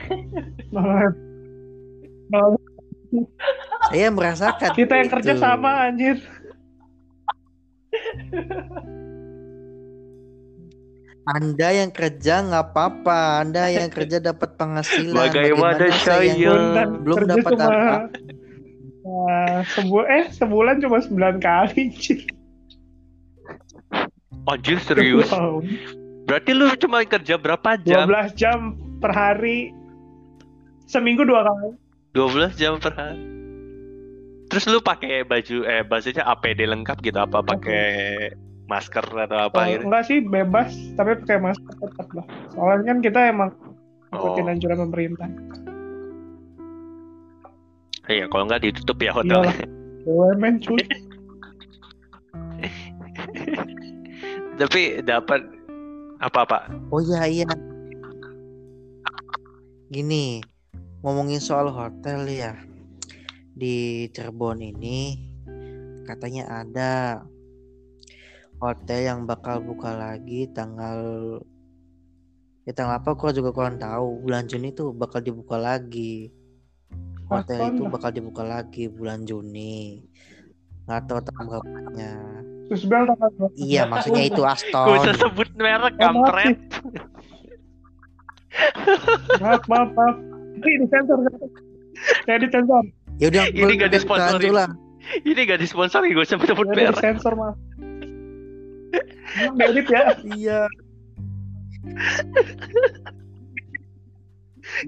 saya merasakan kita yang kerja sama anjir <laughs> Anda yang kerja nggak apa-apa, Anda yang kerja dapat penghasilan. Bagaimana saya? Bundan belum kerja dapat cuma apa? Nah, sebu eh sebulan cuma 9 kali anjir. Serius? Wow. Berarti lu cuma kerja berapa jam? 12 jam per hari seminggu dua kali 12 jam per hari. Terus lu pakai baju eh bahasanya APD lengkap gitu apa pakai masker atau apa Oh, gitu? enggak sih bebas tapi pakai masker tetap lah soalnya kan kita emang ikutin Oh. anjuran pemerintah Iya, kalau nggak ditutup ya hotelnya. BUMN cuy <laughs> Tapi dapat apa pak? Oh iya iya. Gini, ngomongin soal hotel ya. Di Cirebon ini katanya ada hotel yang bakal buka lagi tanggal ya tanggal apa gua juga kurang tahu. Bulan Juni tuh bakal dibuka lagi. Hotel Kapan itu lah? bakal dibuka lagi bulan Juni. Nggak tahu tanggal berapanya iya maksudnya itu Gak Aston. Usah sebut merek maaf kampret. maaf maaf maaf. Ini disensor saya disensor ya udah Ini disponsorin. bantu lah. Ini gak disponsori, gue sebut sebut merek. disensor maaf Emang diedit ya? Iya.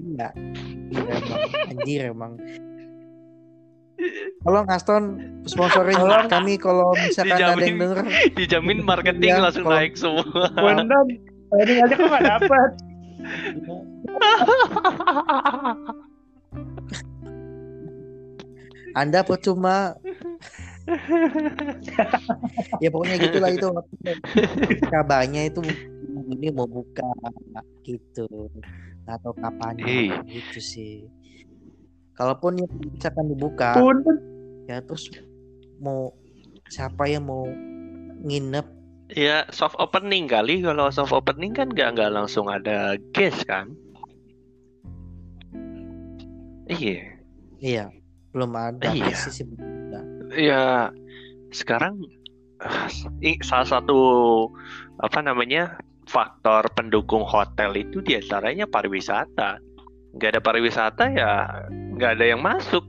Iya. Iya emang. Anjir emang. Tolong Aston sponsorin Tolong. kami kalau misalkan ada yang Dijamin. denger. Dijamin marketing Iya, langsung kalau- naik semua. Bondam ini aja kok nggak dapat Anda percuma <laughs> ya pokoknya gitulah itu kabarnya itu ini mau buka gitu atau kapan Hei. gitu sih kalaupun ya misalkan dibuka punten ya terus mau siapa yang mau nginep Ya soft opening kali. Kalau soft opening kan nggak nggak langsung ada guest kan? Iya. iya belum ada Iya. sih sih. Ya sekarang <sighs> ah, salah satu apa namanya faktor pendukung hotel itu di antaranya pariwisata. Nggak ada pariwisata ya nggak ada yang masuk.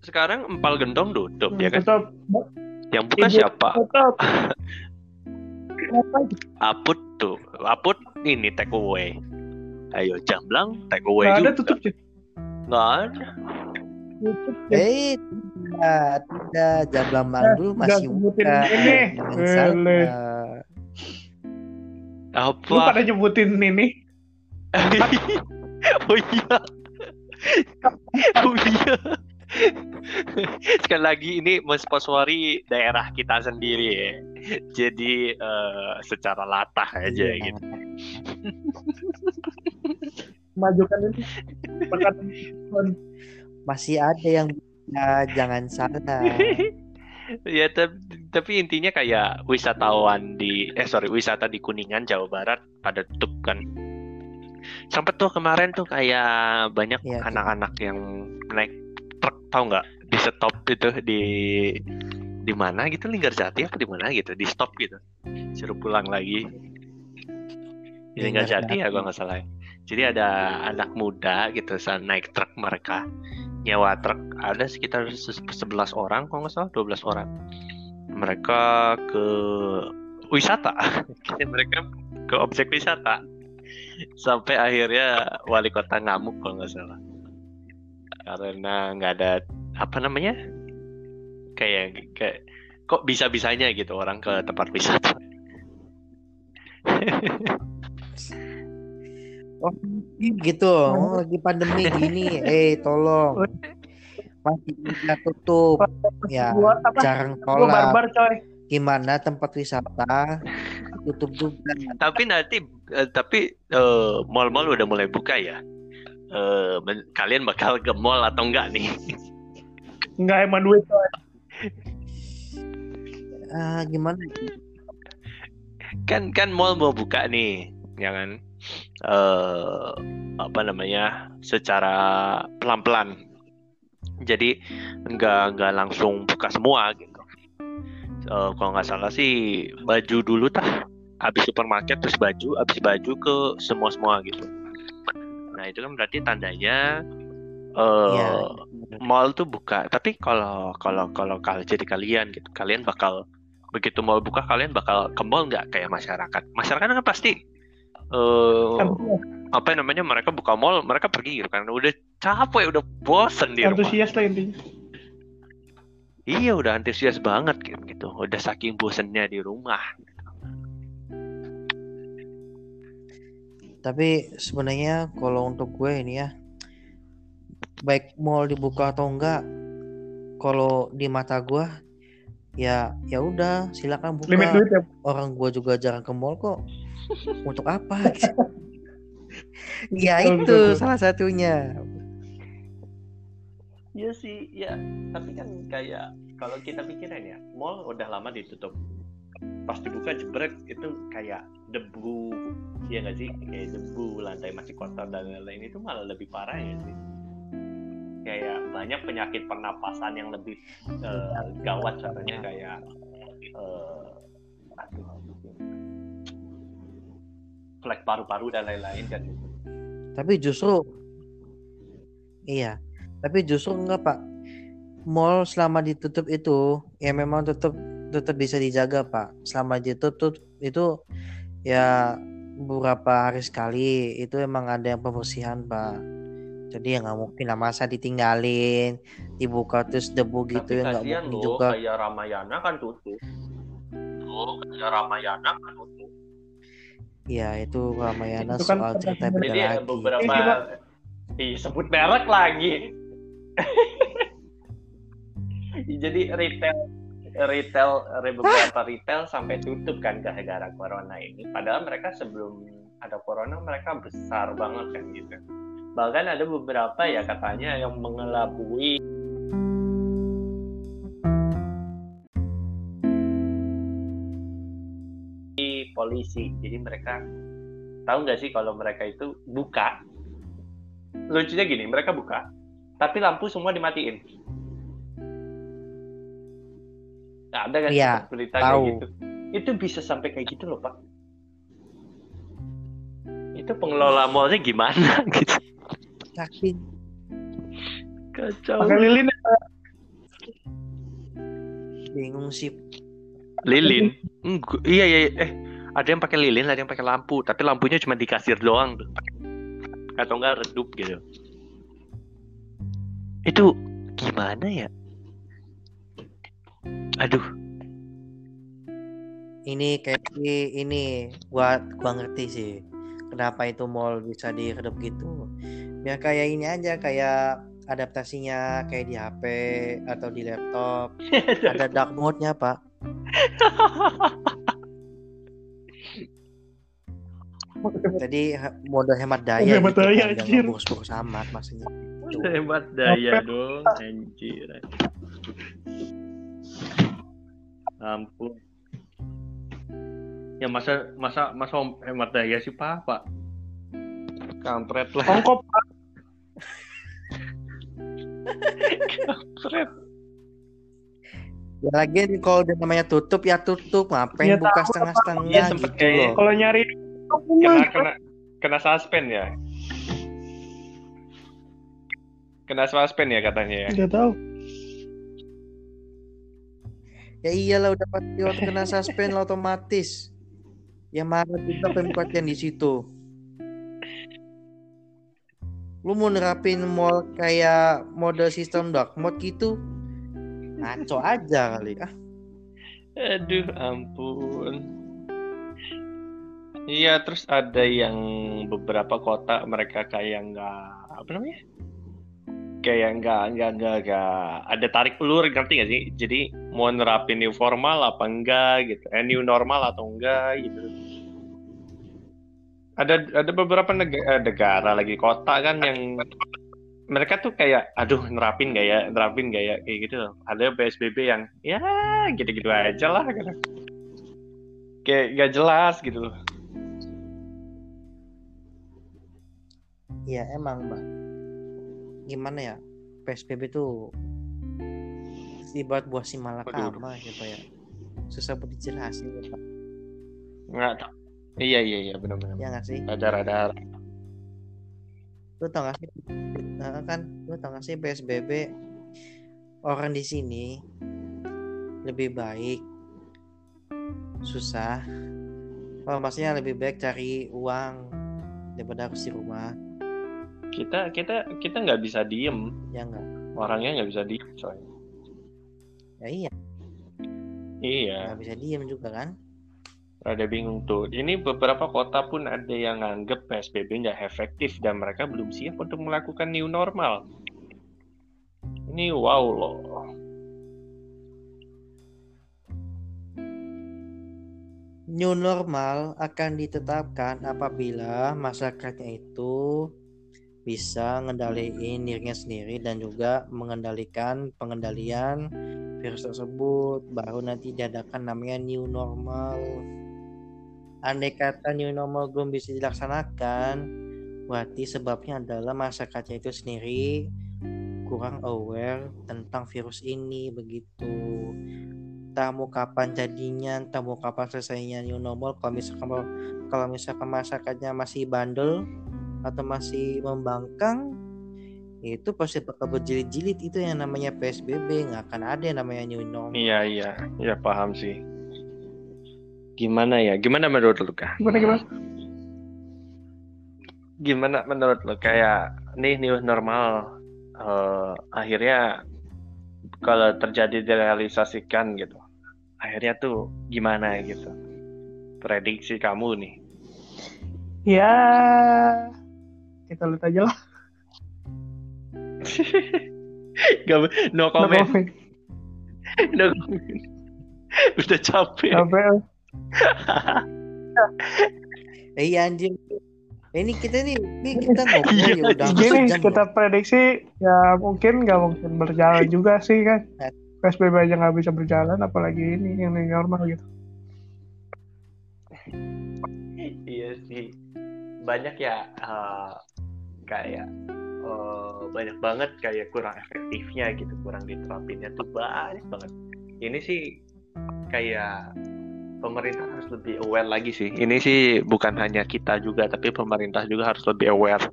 Sekarang empal gendong tutup ya kan? tetap Yang buka Ibu- siapa? tetap? <laughs> Aput tuh, Aput ini take away. Ayo Jamblang take away nggak ada juga. tutup sih Nggak ada. tutup ya. eh tidak tidak jablang dulu nggak masih buka ini. Salah. lu Apa? pada nyebutin ini <laughs> oh iya. oh iya. Sekali lagi ini mensponsori daerah kita sendiri ya. Jadi eh, secara latah aja Iya. gitu. majukan ini <laughs> masih ada yang bisa jangan salah. <laughs> Ya tapi, tapi intinya kayak wisatawan di eh sorry wisata di Kuningan Jawa Barat pada tutup kan. Sempet tuh kemarin tuh kayak banyak Iya. anak-anak yang naik truk tahu nggak? Di stop itu di di mana gitu Linggarjati apa di mana gitu di stop gitu. Suruh pulang lagi. Di Linggarjati ya gua nggak salah ya. jadi ada anak muda gitu saat naik truk mereka nyewa truk ada sekitar se- 11 orang kalau nggak salah 12 orang. Mereka ke wisata. <laughs> Mereka ke objek wisata. Sampai akhirnya wali kota ngamuk kalau nggak salah. Karena nggak ada apa namanya? Kayak kayak kok bisa bisanya gitu orang ke tempat wisata <laughs> gitu. Oh, lagi pandemi gini. Eh tolong. Masih bisa tutup. Ya gua apa? jarang tolak barbar coy. Gimana tempat wisata? Tutup juga. Tapi nanti eh, tapi eh, mall-mall udah mulai buka ya? Eh, men- kalian bakal ke mall atau enggak nih? Nggak emang duit coy. Ah gimana? Kan kan mall mau buka nih ya kan eh apa namanya secara pelan-pelan. Jadi nggak nggak langsung buka semua gitu. Eh, kalau nggak salah sih baju dulu tah habis supermarket terus baju habis baju ke semua semua gitu. Nah itu kan berarti tandanya eh Iya. mall tuh buka. Tapi kalau kalau kalau kalau jadi kalian gitu kalian bakal begitu mall buka kalian bakal ke mall nggak? Kayak masyarakat. Masyarakat kan pasti eh Antusias, apa namanya mereka buka mall mereka pergi gitu kan. Udah capek udah bosen di rumah. Antusias lah intinya. Iya udah antusias banget gitu, gitu. Udah saking bosennya di rumah. Tapi sebenarnya kalau untuk gue ini ya baik mall dibuka atau enggak kalau di mata gue ya ya udah silakan buka. Limit duit ya orang gue juga jarang ke mall kok. <laughs> Untuk apa? <laughs> Ya Betul, itu betul, betul. salah satunya. Iya sih, ya. Tapi kan kayak kalau kita pikirin ya, mall udah lama ditutup. pas dibuka jebret itu kayak debu. Ya nggak sih? Kayak debu lantai masih kotor dan lain-lain. Itu malah lebih parah ya sih kayak banyak penyakit pernapasan yang lebih uh, gawat contohnya kayak uh, flek paru-paru dan lain-lain kan gitu. Tapi justru iya, tapi justru enggak Pak. Mall selama ditutup itu ya memang tetap tetap bisa dijaga Pak. Selama ditutup itu ya beberapa hari sekali itu emang ada yang pembersihan Pak. Jadi ya nggak mungkin lah masa ditinggalin dibuka terus debu gitu Tapi ya nggak mungkin loh, juga. kayak Ramayana kan tutup. Oh, kayak Ramayana kan tutup. Ya itu Ramayana Itu kan soal cerita beda Jadi lagi. beberapa Iya. Ih, sebut merek lagi. <laughs> Jadi retail retail beberapa retail sampai tutup kan gara-gara corona ini. Padahal mereka sebelum ada corona mereka besar banget kan gitu. Bahkan ada beberapa ya katanya yang mengelabui. Polisi. Jadi mereka tahu nggak sih kalau mereka itu buka? Lucunya gini mereka buka tapi lampu semua dimatiin. Nah, ada kan Iya, berita tahu. kayak gitu? Itu bisa sampai kayak gitu loh pak. Itu pengelola mallnya gimana <laughs> gitu Saking kacau. Pakai lilin ya, bingung sih. lilin? Enggak, iya iya iya. eh ada yang pakai lilin ada yang pakai lampu. Tapi lampunya cuma di kasir doang. Tuh atau enggak redup gitu. Itu gimana ya? Aduh. Ini kayak ini gua gua ngerti sih. Kenapa itu mall bisa diredup gitu. Ya kayak ini aja kayak adaptasinya kayak di HP atau di laptop. <laughs> Ada dark mode-nya, Pak. Jadi mode hemat daya Hemat gitu daya, kan, anjir. boros-boros amat maksudnya. Gitu. hebat daya dong anjir ampun ya masa masa masa hemat daya sih pak pak kampret lah ongkop kampret Ya lagian kalau udah namanya tutup ya tutup, ngapain Ya, buka setengah-setengah Iya, sempet gitu kayak- loh. kalau nyari kena kena kena suspend ya kena suspend ya katanya ya nggak tahu Ya iyalah udah pasti kena suspend lah otomatis. Ya marah juga pembuatan di situ. Lu mau nerapin mall kayak model sistem dark mode gitu? Ngaco aja kali. Ah, Aduh, ampun. Iya, terus ada yang beberapa kota mereka kayak nggak apa namanya? Kayak nggak nggak nggak nggak ada tarik ulur ngerti nggak sih? Jadi mau nerapin new formal apa enggak gitu? Eh, new normal atau enggak gitu? Ada ada beberapa negara, negara lagi kota kan yang mereka tuh kayak aduh nerapin nggak ya nerapin nggak ya kayak gitu loh. ada PSBB yang ya gitu-gitu aja lah gitu. kayak gak jelas gitu loh ya emang mbak. Gimana ya? PSBB tuh ibarat buah si malakama gitu ya. Susah buat dijelasin ya, Pak. nggak tau iya iya iya benar-benar Ya nggak sih? ada ada lu tau gak sih? Nah, kan? Lu tau gak sih PSBB orang di sini lebih baik susah. Oh, maksudnya lebih baik cari uang daripada harus di rumah. Kita kita kita nggak bisa diem. Ya enggak orangnya nggak bisa diem soalnya. Ya iya. Iya. Nggak bisa diem juga kan rada bingung tuh. Ini beberapa kota pun ada yang nganggep PSBB nggak efektif dan mereka belum siap untuk melakukan new normal. Ini wow loh. New normal akan ditetapkan apabila masyarakatnya itu bisa ngendaliin dirinya sendiri dan juga mengendalikan pengendalian virus tersebut. Baru nanti diadakan namanya new normal andai kata new normal belum bisa dilaksanakan berarti sebabnya adalah masyarakatnya itu sendiri kurang aware tentang virus ini begitu. Tamu kapan jadinya tamu kapan selesainya new normal. Kalau misalkan kalau misalkan masyarakatnya masih bandel atau masih membangkang itu pasti bakal berjilid-jilid. Itu yang namanya PSBB nggak akan ada yang namanya new normal. Iya iya. Iya paham sih gimana ya gimana menurut lu kah gimana gimana gimana menurut lu kayak nih new normal uh, akhirnya kalau terjadi direalisasikan gitu akhirnya tuh gimana gitu prediksi kamu nih ya kita lihat aja lah <laughs> Gak, no comment. No comment. <laughs> no comment. Udah capek. Capek. <laughs> Iya anjing. Ini kita nih, ini kita <laughs> ngobrol Iya, ya udah Gini kita loh. prediksi ya mungkin nggak mungkin berjalan <laughs> juga sih kan. Nah. PSBB aja nggak bisa berjalan, apalagi ini yang normal gitu. iya sih. Banyak ya uh, kayak uh, banyak banget kayak kurang efektifnya gitu, kurang diterapinnya tuh banyak banget. Ini sih kayak pemerintah harus lebih aware lagi sih. Ini sih bukan hanya kita juga, tapi pemerintah juga harus lebih aware.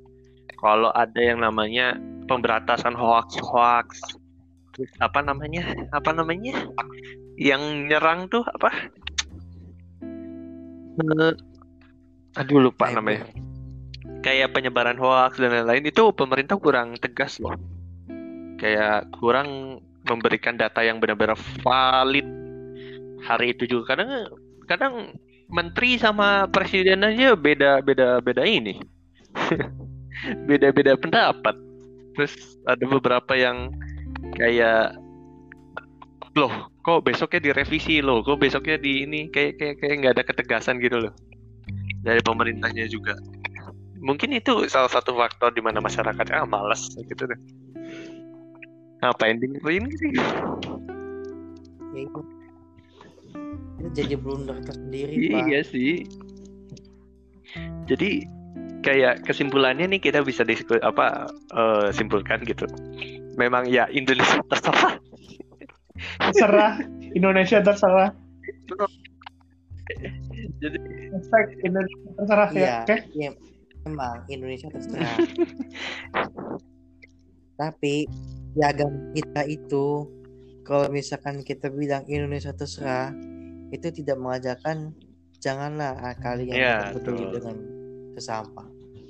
Kalau ada yang namanya pemberantasan hoax-hoax, terus apa namanya? Apa namanya? Yang nyerang tuh apa? Eh, aduh lupa namanya. Kayak penyebaran hoax dan lain-lain itu pemerintah kurang tegas loh. Kayak kurang memberikan data yang benar-benar valid hari itu juga. Kadang kadang menteri sama presiden aja beda beda beda ini. <laughs> Beda beda pendapat. Terus ada beberapa yang kayak loh kok besoknya direvisi loh kok besoknya di ini kayak kayak kayak nggak ada ketegasan gitu loh. Dari pemerintahnya juga. Mungkin itu salah satu faktor di mana masyarakat ah malas gitu deh. Ngapain dengerin sih. Ya, jadi blunder tersendiri pak. Iya sih. Jadi kayak kesimpulannya nih kita bisa diskusi apa eh, simpulkan gitu. Memang ya Indonesia terserah. Terserah Indonesia terserah. Jadi Hashtag Indonesia terserah ya. Iya, Oke. iya, emang Indonesia terserah. <laughs> Tapi piagam kita itu kalau misalkan kita bilang Indonesia terserah itu tidak mengajarkan janganlah ah, kalian peduli betul. dengan sesama.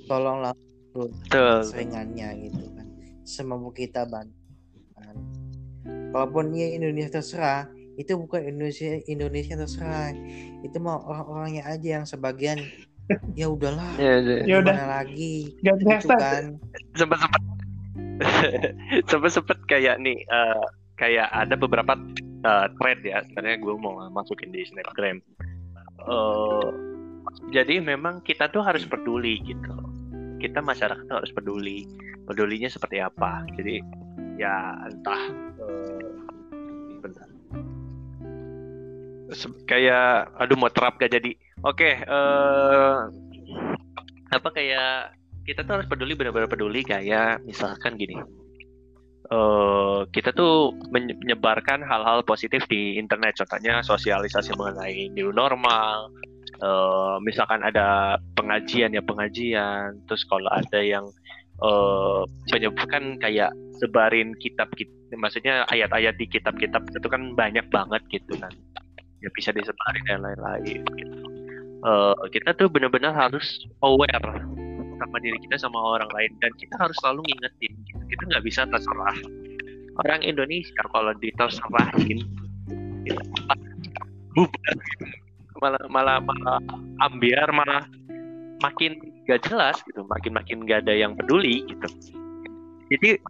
Tolonglah betul. seringannya gitu kan. Semampu kita bantu. kan. Kalaupun ya Indonesia terserah, itu bukan Indonesia Indonesia terserah. Itu mau orang-orangnya aja yang sebagian <laughs> ya udahlah. Ya, ya. Ya udah. Lagi? Gitu kan. sempet <laughs> sempet sempet sempet kayak nih eh, kayak ada beberapa eh, thread ya sebenarnya gue mau masukin di snapgram. Eh, jadi memang kita tuh harus peduli gitu. Kita masyarakat harus peduli. Pedulinya seperti apa. Jadi ya entah eh, bentar kayak aduh mau terap gak jadi? Oke eh apa kayak kita tuh harus peduli benar-benar peduli kayak misalkan gini eh kita tuh menye- menyebarkan hal-hal positif di internet. Contohnya sosialisasi mengenai new normal eh misalkan ada pengajian ya pengajian. Terus kalau ada yang menyebutkan kayak sebarin kitab kitab maksudnya ayat-ayat di kitab-kitab itu kan banyak banget gitu kan. Ya bisa disebarin dan lain-lain gitu. Eh, kita tuh benar-benar harus aware sama diri kita sama orang lain dan kita harus selalu ngingetin gitu. kita nggak bisa terserah orang Indonesia kalau diterserahin. Malah malah malah ambiar malah makin gak jelas gitu. Makin makin gak ada yang peduli gitu. Jadi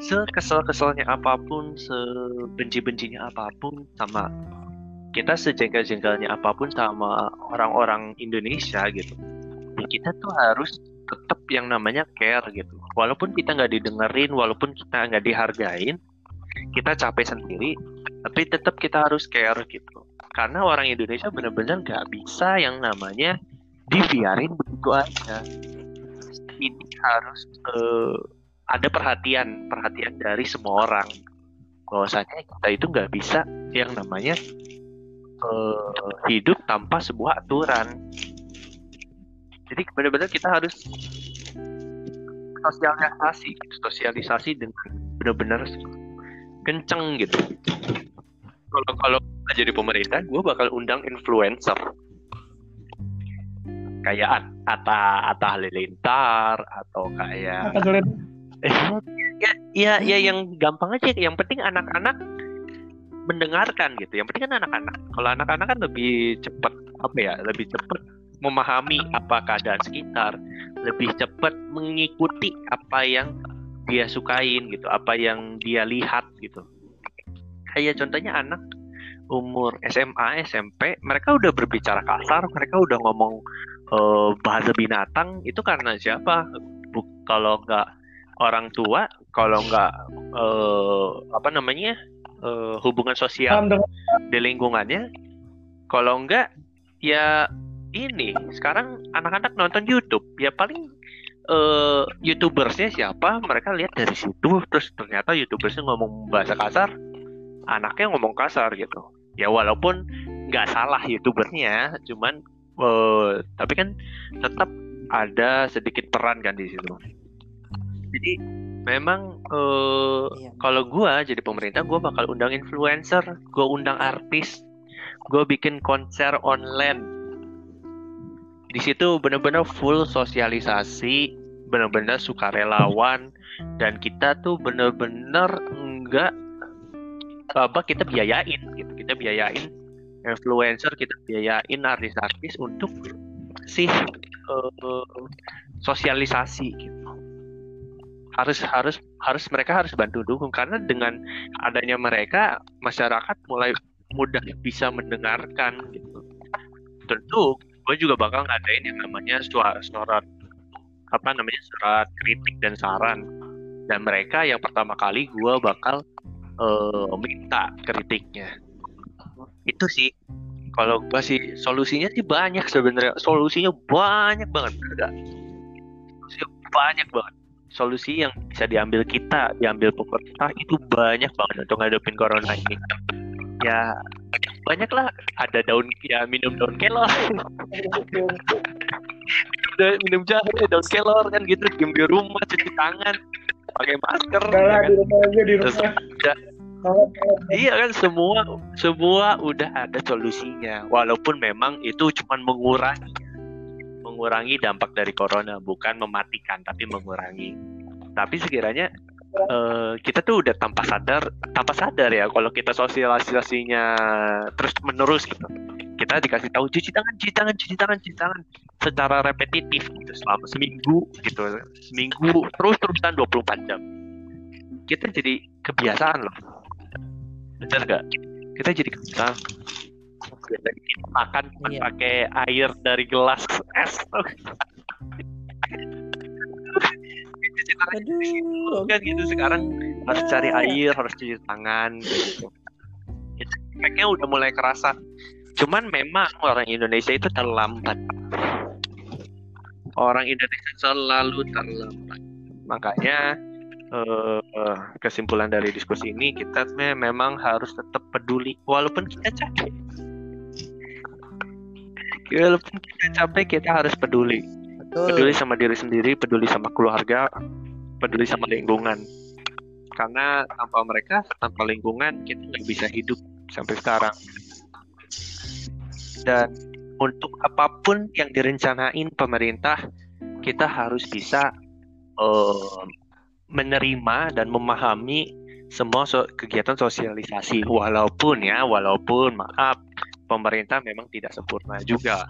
sekesel-keselnya apa pun sebenci-bencinya apa pun sama kita sejengkel-jengkelnya apa pun sama orang-orang Indonesia gitu kita tuh harus tetap yang namanya care gitu. Walaupun kita nggak didengerin walaupun kita nggak dihargain kita capek sendiri tapi tetap kita harus care gitu. Karena orang Indonesia benar-benar nggak bisa yang namanya dibiarin begitu aja. Ini harus uh, ada perhatian perhatian dari semua orang. Bahwasanya kita itu nggak bisa yang namanya uh, hidup tanpa sebuah aturan jadi benar-benar kita harus sosialisasi sosialisasi dengan benar-benar kenceng gitu. Kalau kalau jadi pemerintah gue bakal undang influencer. Kayak Atta Atta Halilintar atau kayak <laughs> ya, ya ya yang gampang aja. Yang penting anak-anak mendengarkan gitu. Yang penting kan anak-anak. Kalau anak-anak kan lebih cepat apa ya lebih cepat memahami apa keadaan sekitar lebih cepat mengikuti apa yang dia sukain gitu apa yang dia lihat gitu. Kayak contohnya anak umur SMA SMP mereka udah berbicara kasar mereka udah ngomong uh, bahasa binatang itu karena siapa? Buk, kalau nggak orang tua kalau nggak uh, apa namanya uh, hubungan sosial di lingkungannya kalau nggak ya ini sekarang anak-anak nonton YouTube. Ya paling uh, youtubersnya siapa? Mereka lihat dari situ terus ternyata youtubersnya ngomong bahasa kasar anaknya ngomong kasar gitu. Ya walaupun nggak salah youtubernya cuman uh, tapi kan tetap ada sedikit peran kan di situ. Jadi memang uh, iya. kalau gue jadi pemerintah gue bakal undang influencer gue undang artis gue bikin konser online di situ benar-benar full sosialisasi benar-benar sukarelawan dan kita tuh benar-benar enggak apa kita biayain gitu. Kita biayain influencer kita biayain artis-artis untuk sih uh, sosialisasi gitu. Harus harus harus mereka harus bantu dukung karena dengan adanya mereka masyarakat mulai mudah bisa mendengarkan gitu. Tentu gue juga bakal ngadain yang namanya suara surat apa namanya surat kritik dan saran. Dan mereka yang pertama kali gue bakal uh, minta kritiknya. Itu sih. Kalau gue sih solusinya sih banyak sebenarnya. Solusinya banyak banget solusinya banyak banget. Solusi yang bisa diambil kita diambil pemerintah itu banyak banget untuk ngadepin corona ini. Ya banyak lah ada daun ya minum daun kelor. Minum jahe daun kelor kan gitu. Diem di rumah cuci tangan pakai masker ya kan? di rumah aja di rumah. iya kan semua semua udah ada solusinya. Walaupun memang itu cuma mengurangi mengurangi dampak dari corona. Bukan mematikan tapi mengurangi. Tapi sekiranya uh, kita tuh udah tanpa sadar tanpa sadar ya kalau kita sosialisasinya terus menerus gitu. Kita dikasih tahu cuci tangan cuci tangan cuci tangan cuci tangan secara repetitif gitu selama seminggu gitu seminggu terus terusan 24 jam. Kita jadi kebiasaan loh. Benar gak kita jadi kebiasaan. Makan iya. pakai air dari gelas es <laughs> Aduh, kan gitu. sekarang harus cari air harus cuci tangan gitu. Itu efeknya udah mulai kerasa. Cuman memang orang Indonesia itu terlambat. Orang Indonesia selalu terlambat. Makanya uh, kesimpulan dari diskusi ini kita memang harus tetap peduli. Walaupun kita capek. Walaupun kita capek kita harus peduli. Betul. peduli sama diri sendiri peduli sama keluarga peduli sama lingkungan. Karena tanpa mereka tanpa lingkungan kita nggak bisa hidup sampai sekarang. Dan untuk apa pun yang direncanain pemerintah kita harus bisa uh, menerima dan memahami semua so kegiatan sosialisasi. Walaupun ya walaupun maaf pemerintah memang tidak sempurna juga.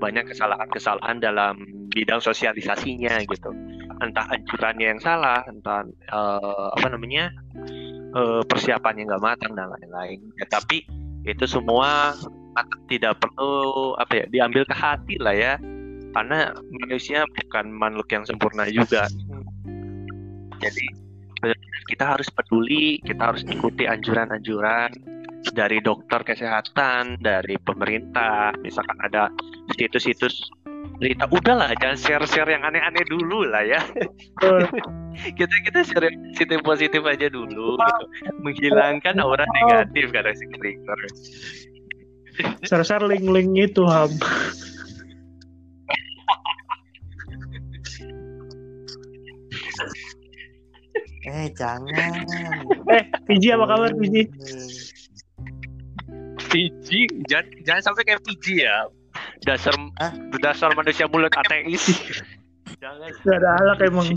Banyak kesalahan-kesalahan dalam bidang sosialisasinya gitu entah anjurannya yang salah entah uh, apa namanya uh, persiapannya nggak matang dan lain-lain. Ya, tapi itu semua tidak perlu apa ya diambil ke hati lah ya. Karena manusia bukan makhluk yang sempurna juga. Jadi kita harus peduli, kita harus ikuti anjuran-anjuran dari dokter kesehatan, dari pemerintah. Misalkan ada situs-situs berita, udahlah jangan share-share yang aneh-aneh dulu lah ya. <laughs> kita kita share yang positif positif aja dulu, gitu. menghilangkan aura negatif kata si Krikor. <laughs> Share-share link-link itu ham. Eh jangan. Eh, Fiji apa kabar Fiji? Fiji, jangan, jangan sampai kayak Fiji ya. Dasar Hah? dasar manusia mulut ateis. jangan. Gak ada alak emang.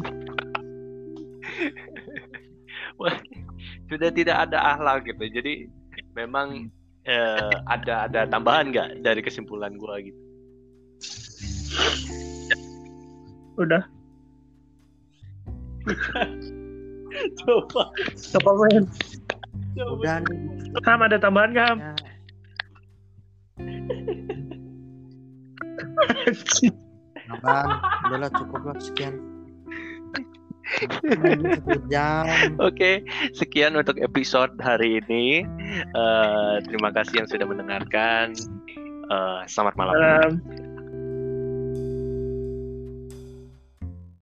Sudah tidak ada akhlak gitu. Jadi memang eh, ada ada tambahan nggak dari kesimpulan gua gitu? Udah. <laughs> Coba, Apa men? Udah nih. Ham ada tambahan gak Ham? ya. Abang, udahlah cukup lah sekian. Oke, sekian untuk episode hari ini. Eh, terima kasih yang sudah mendengarkan. Eh, selamat malam. Salam.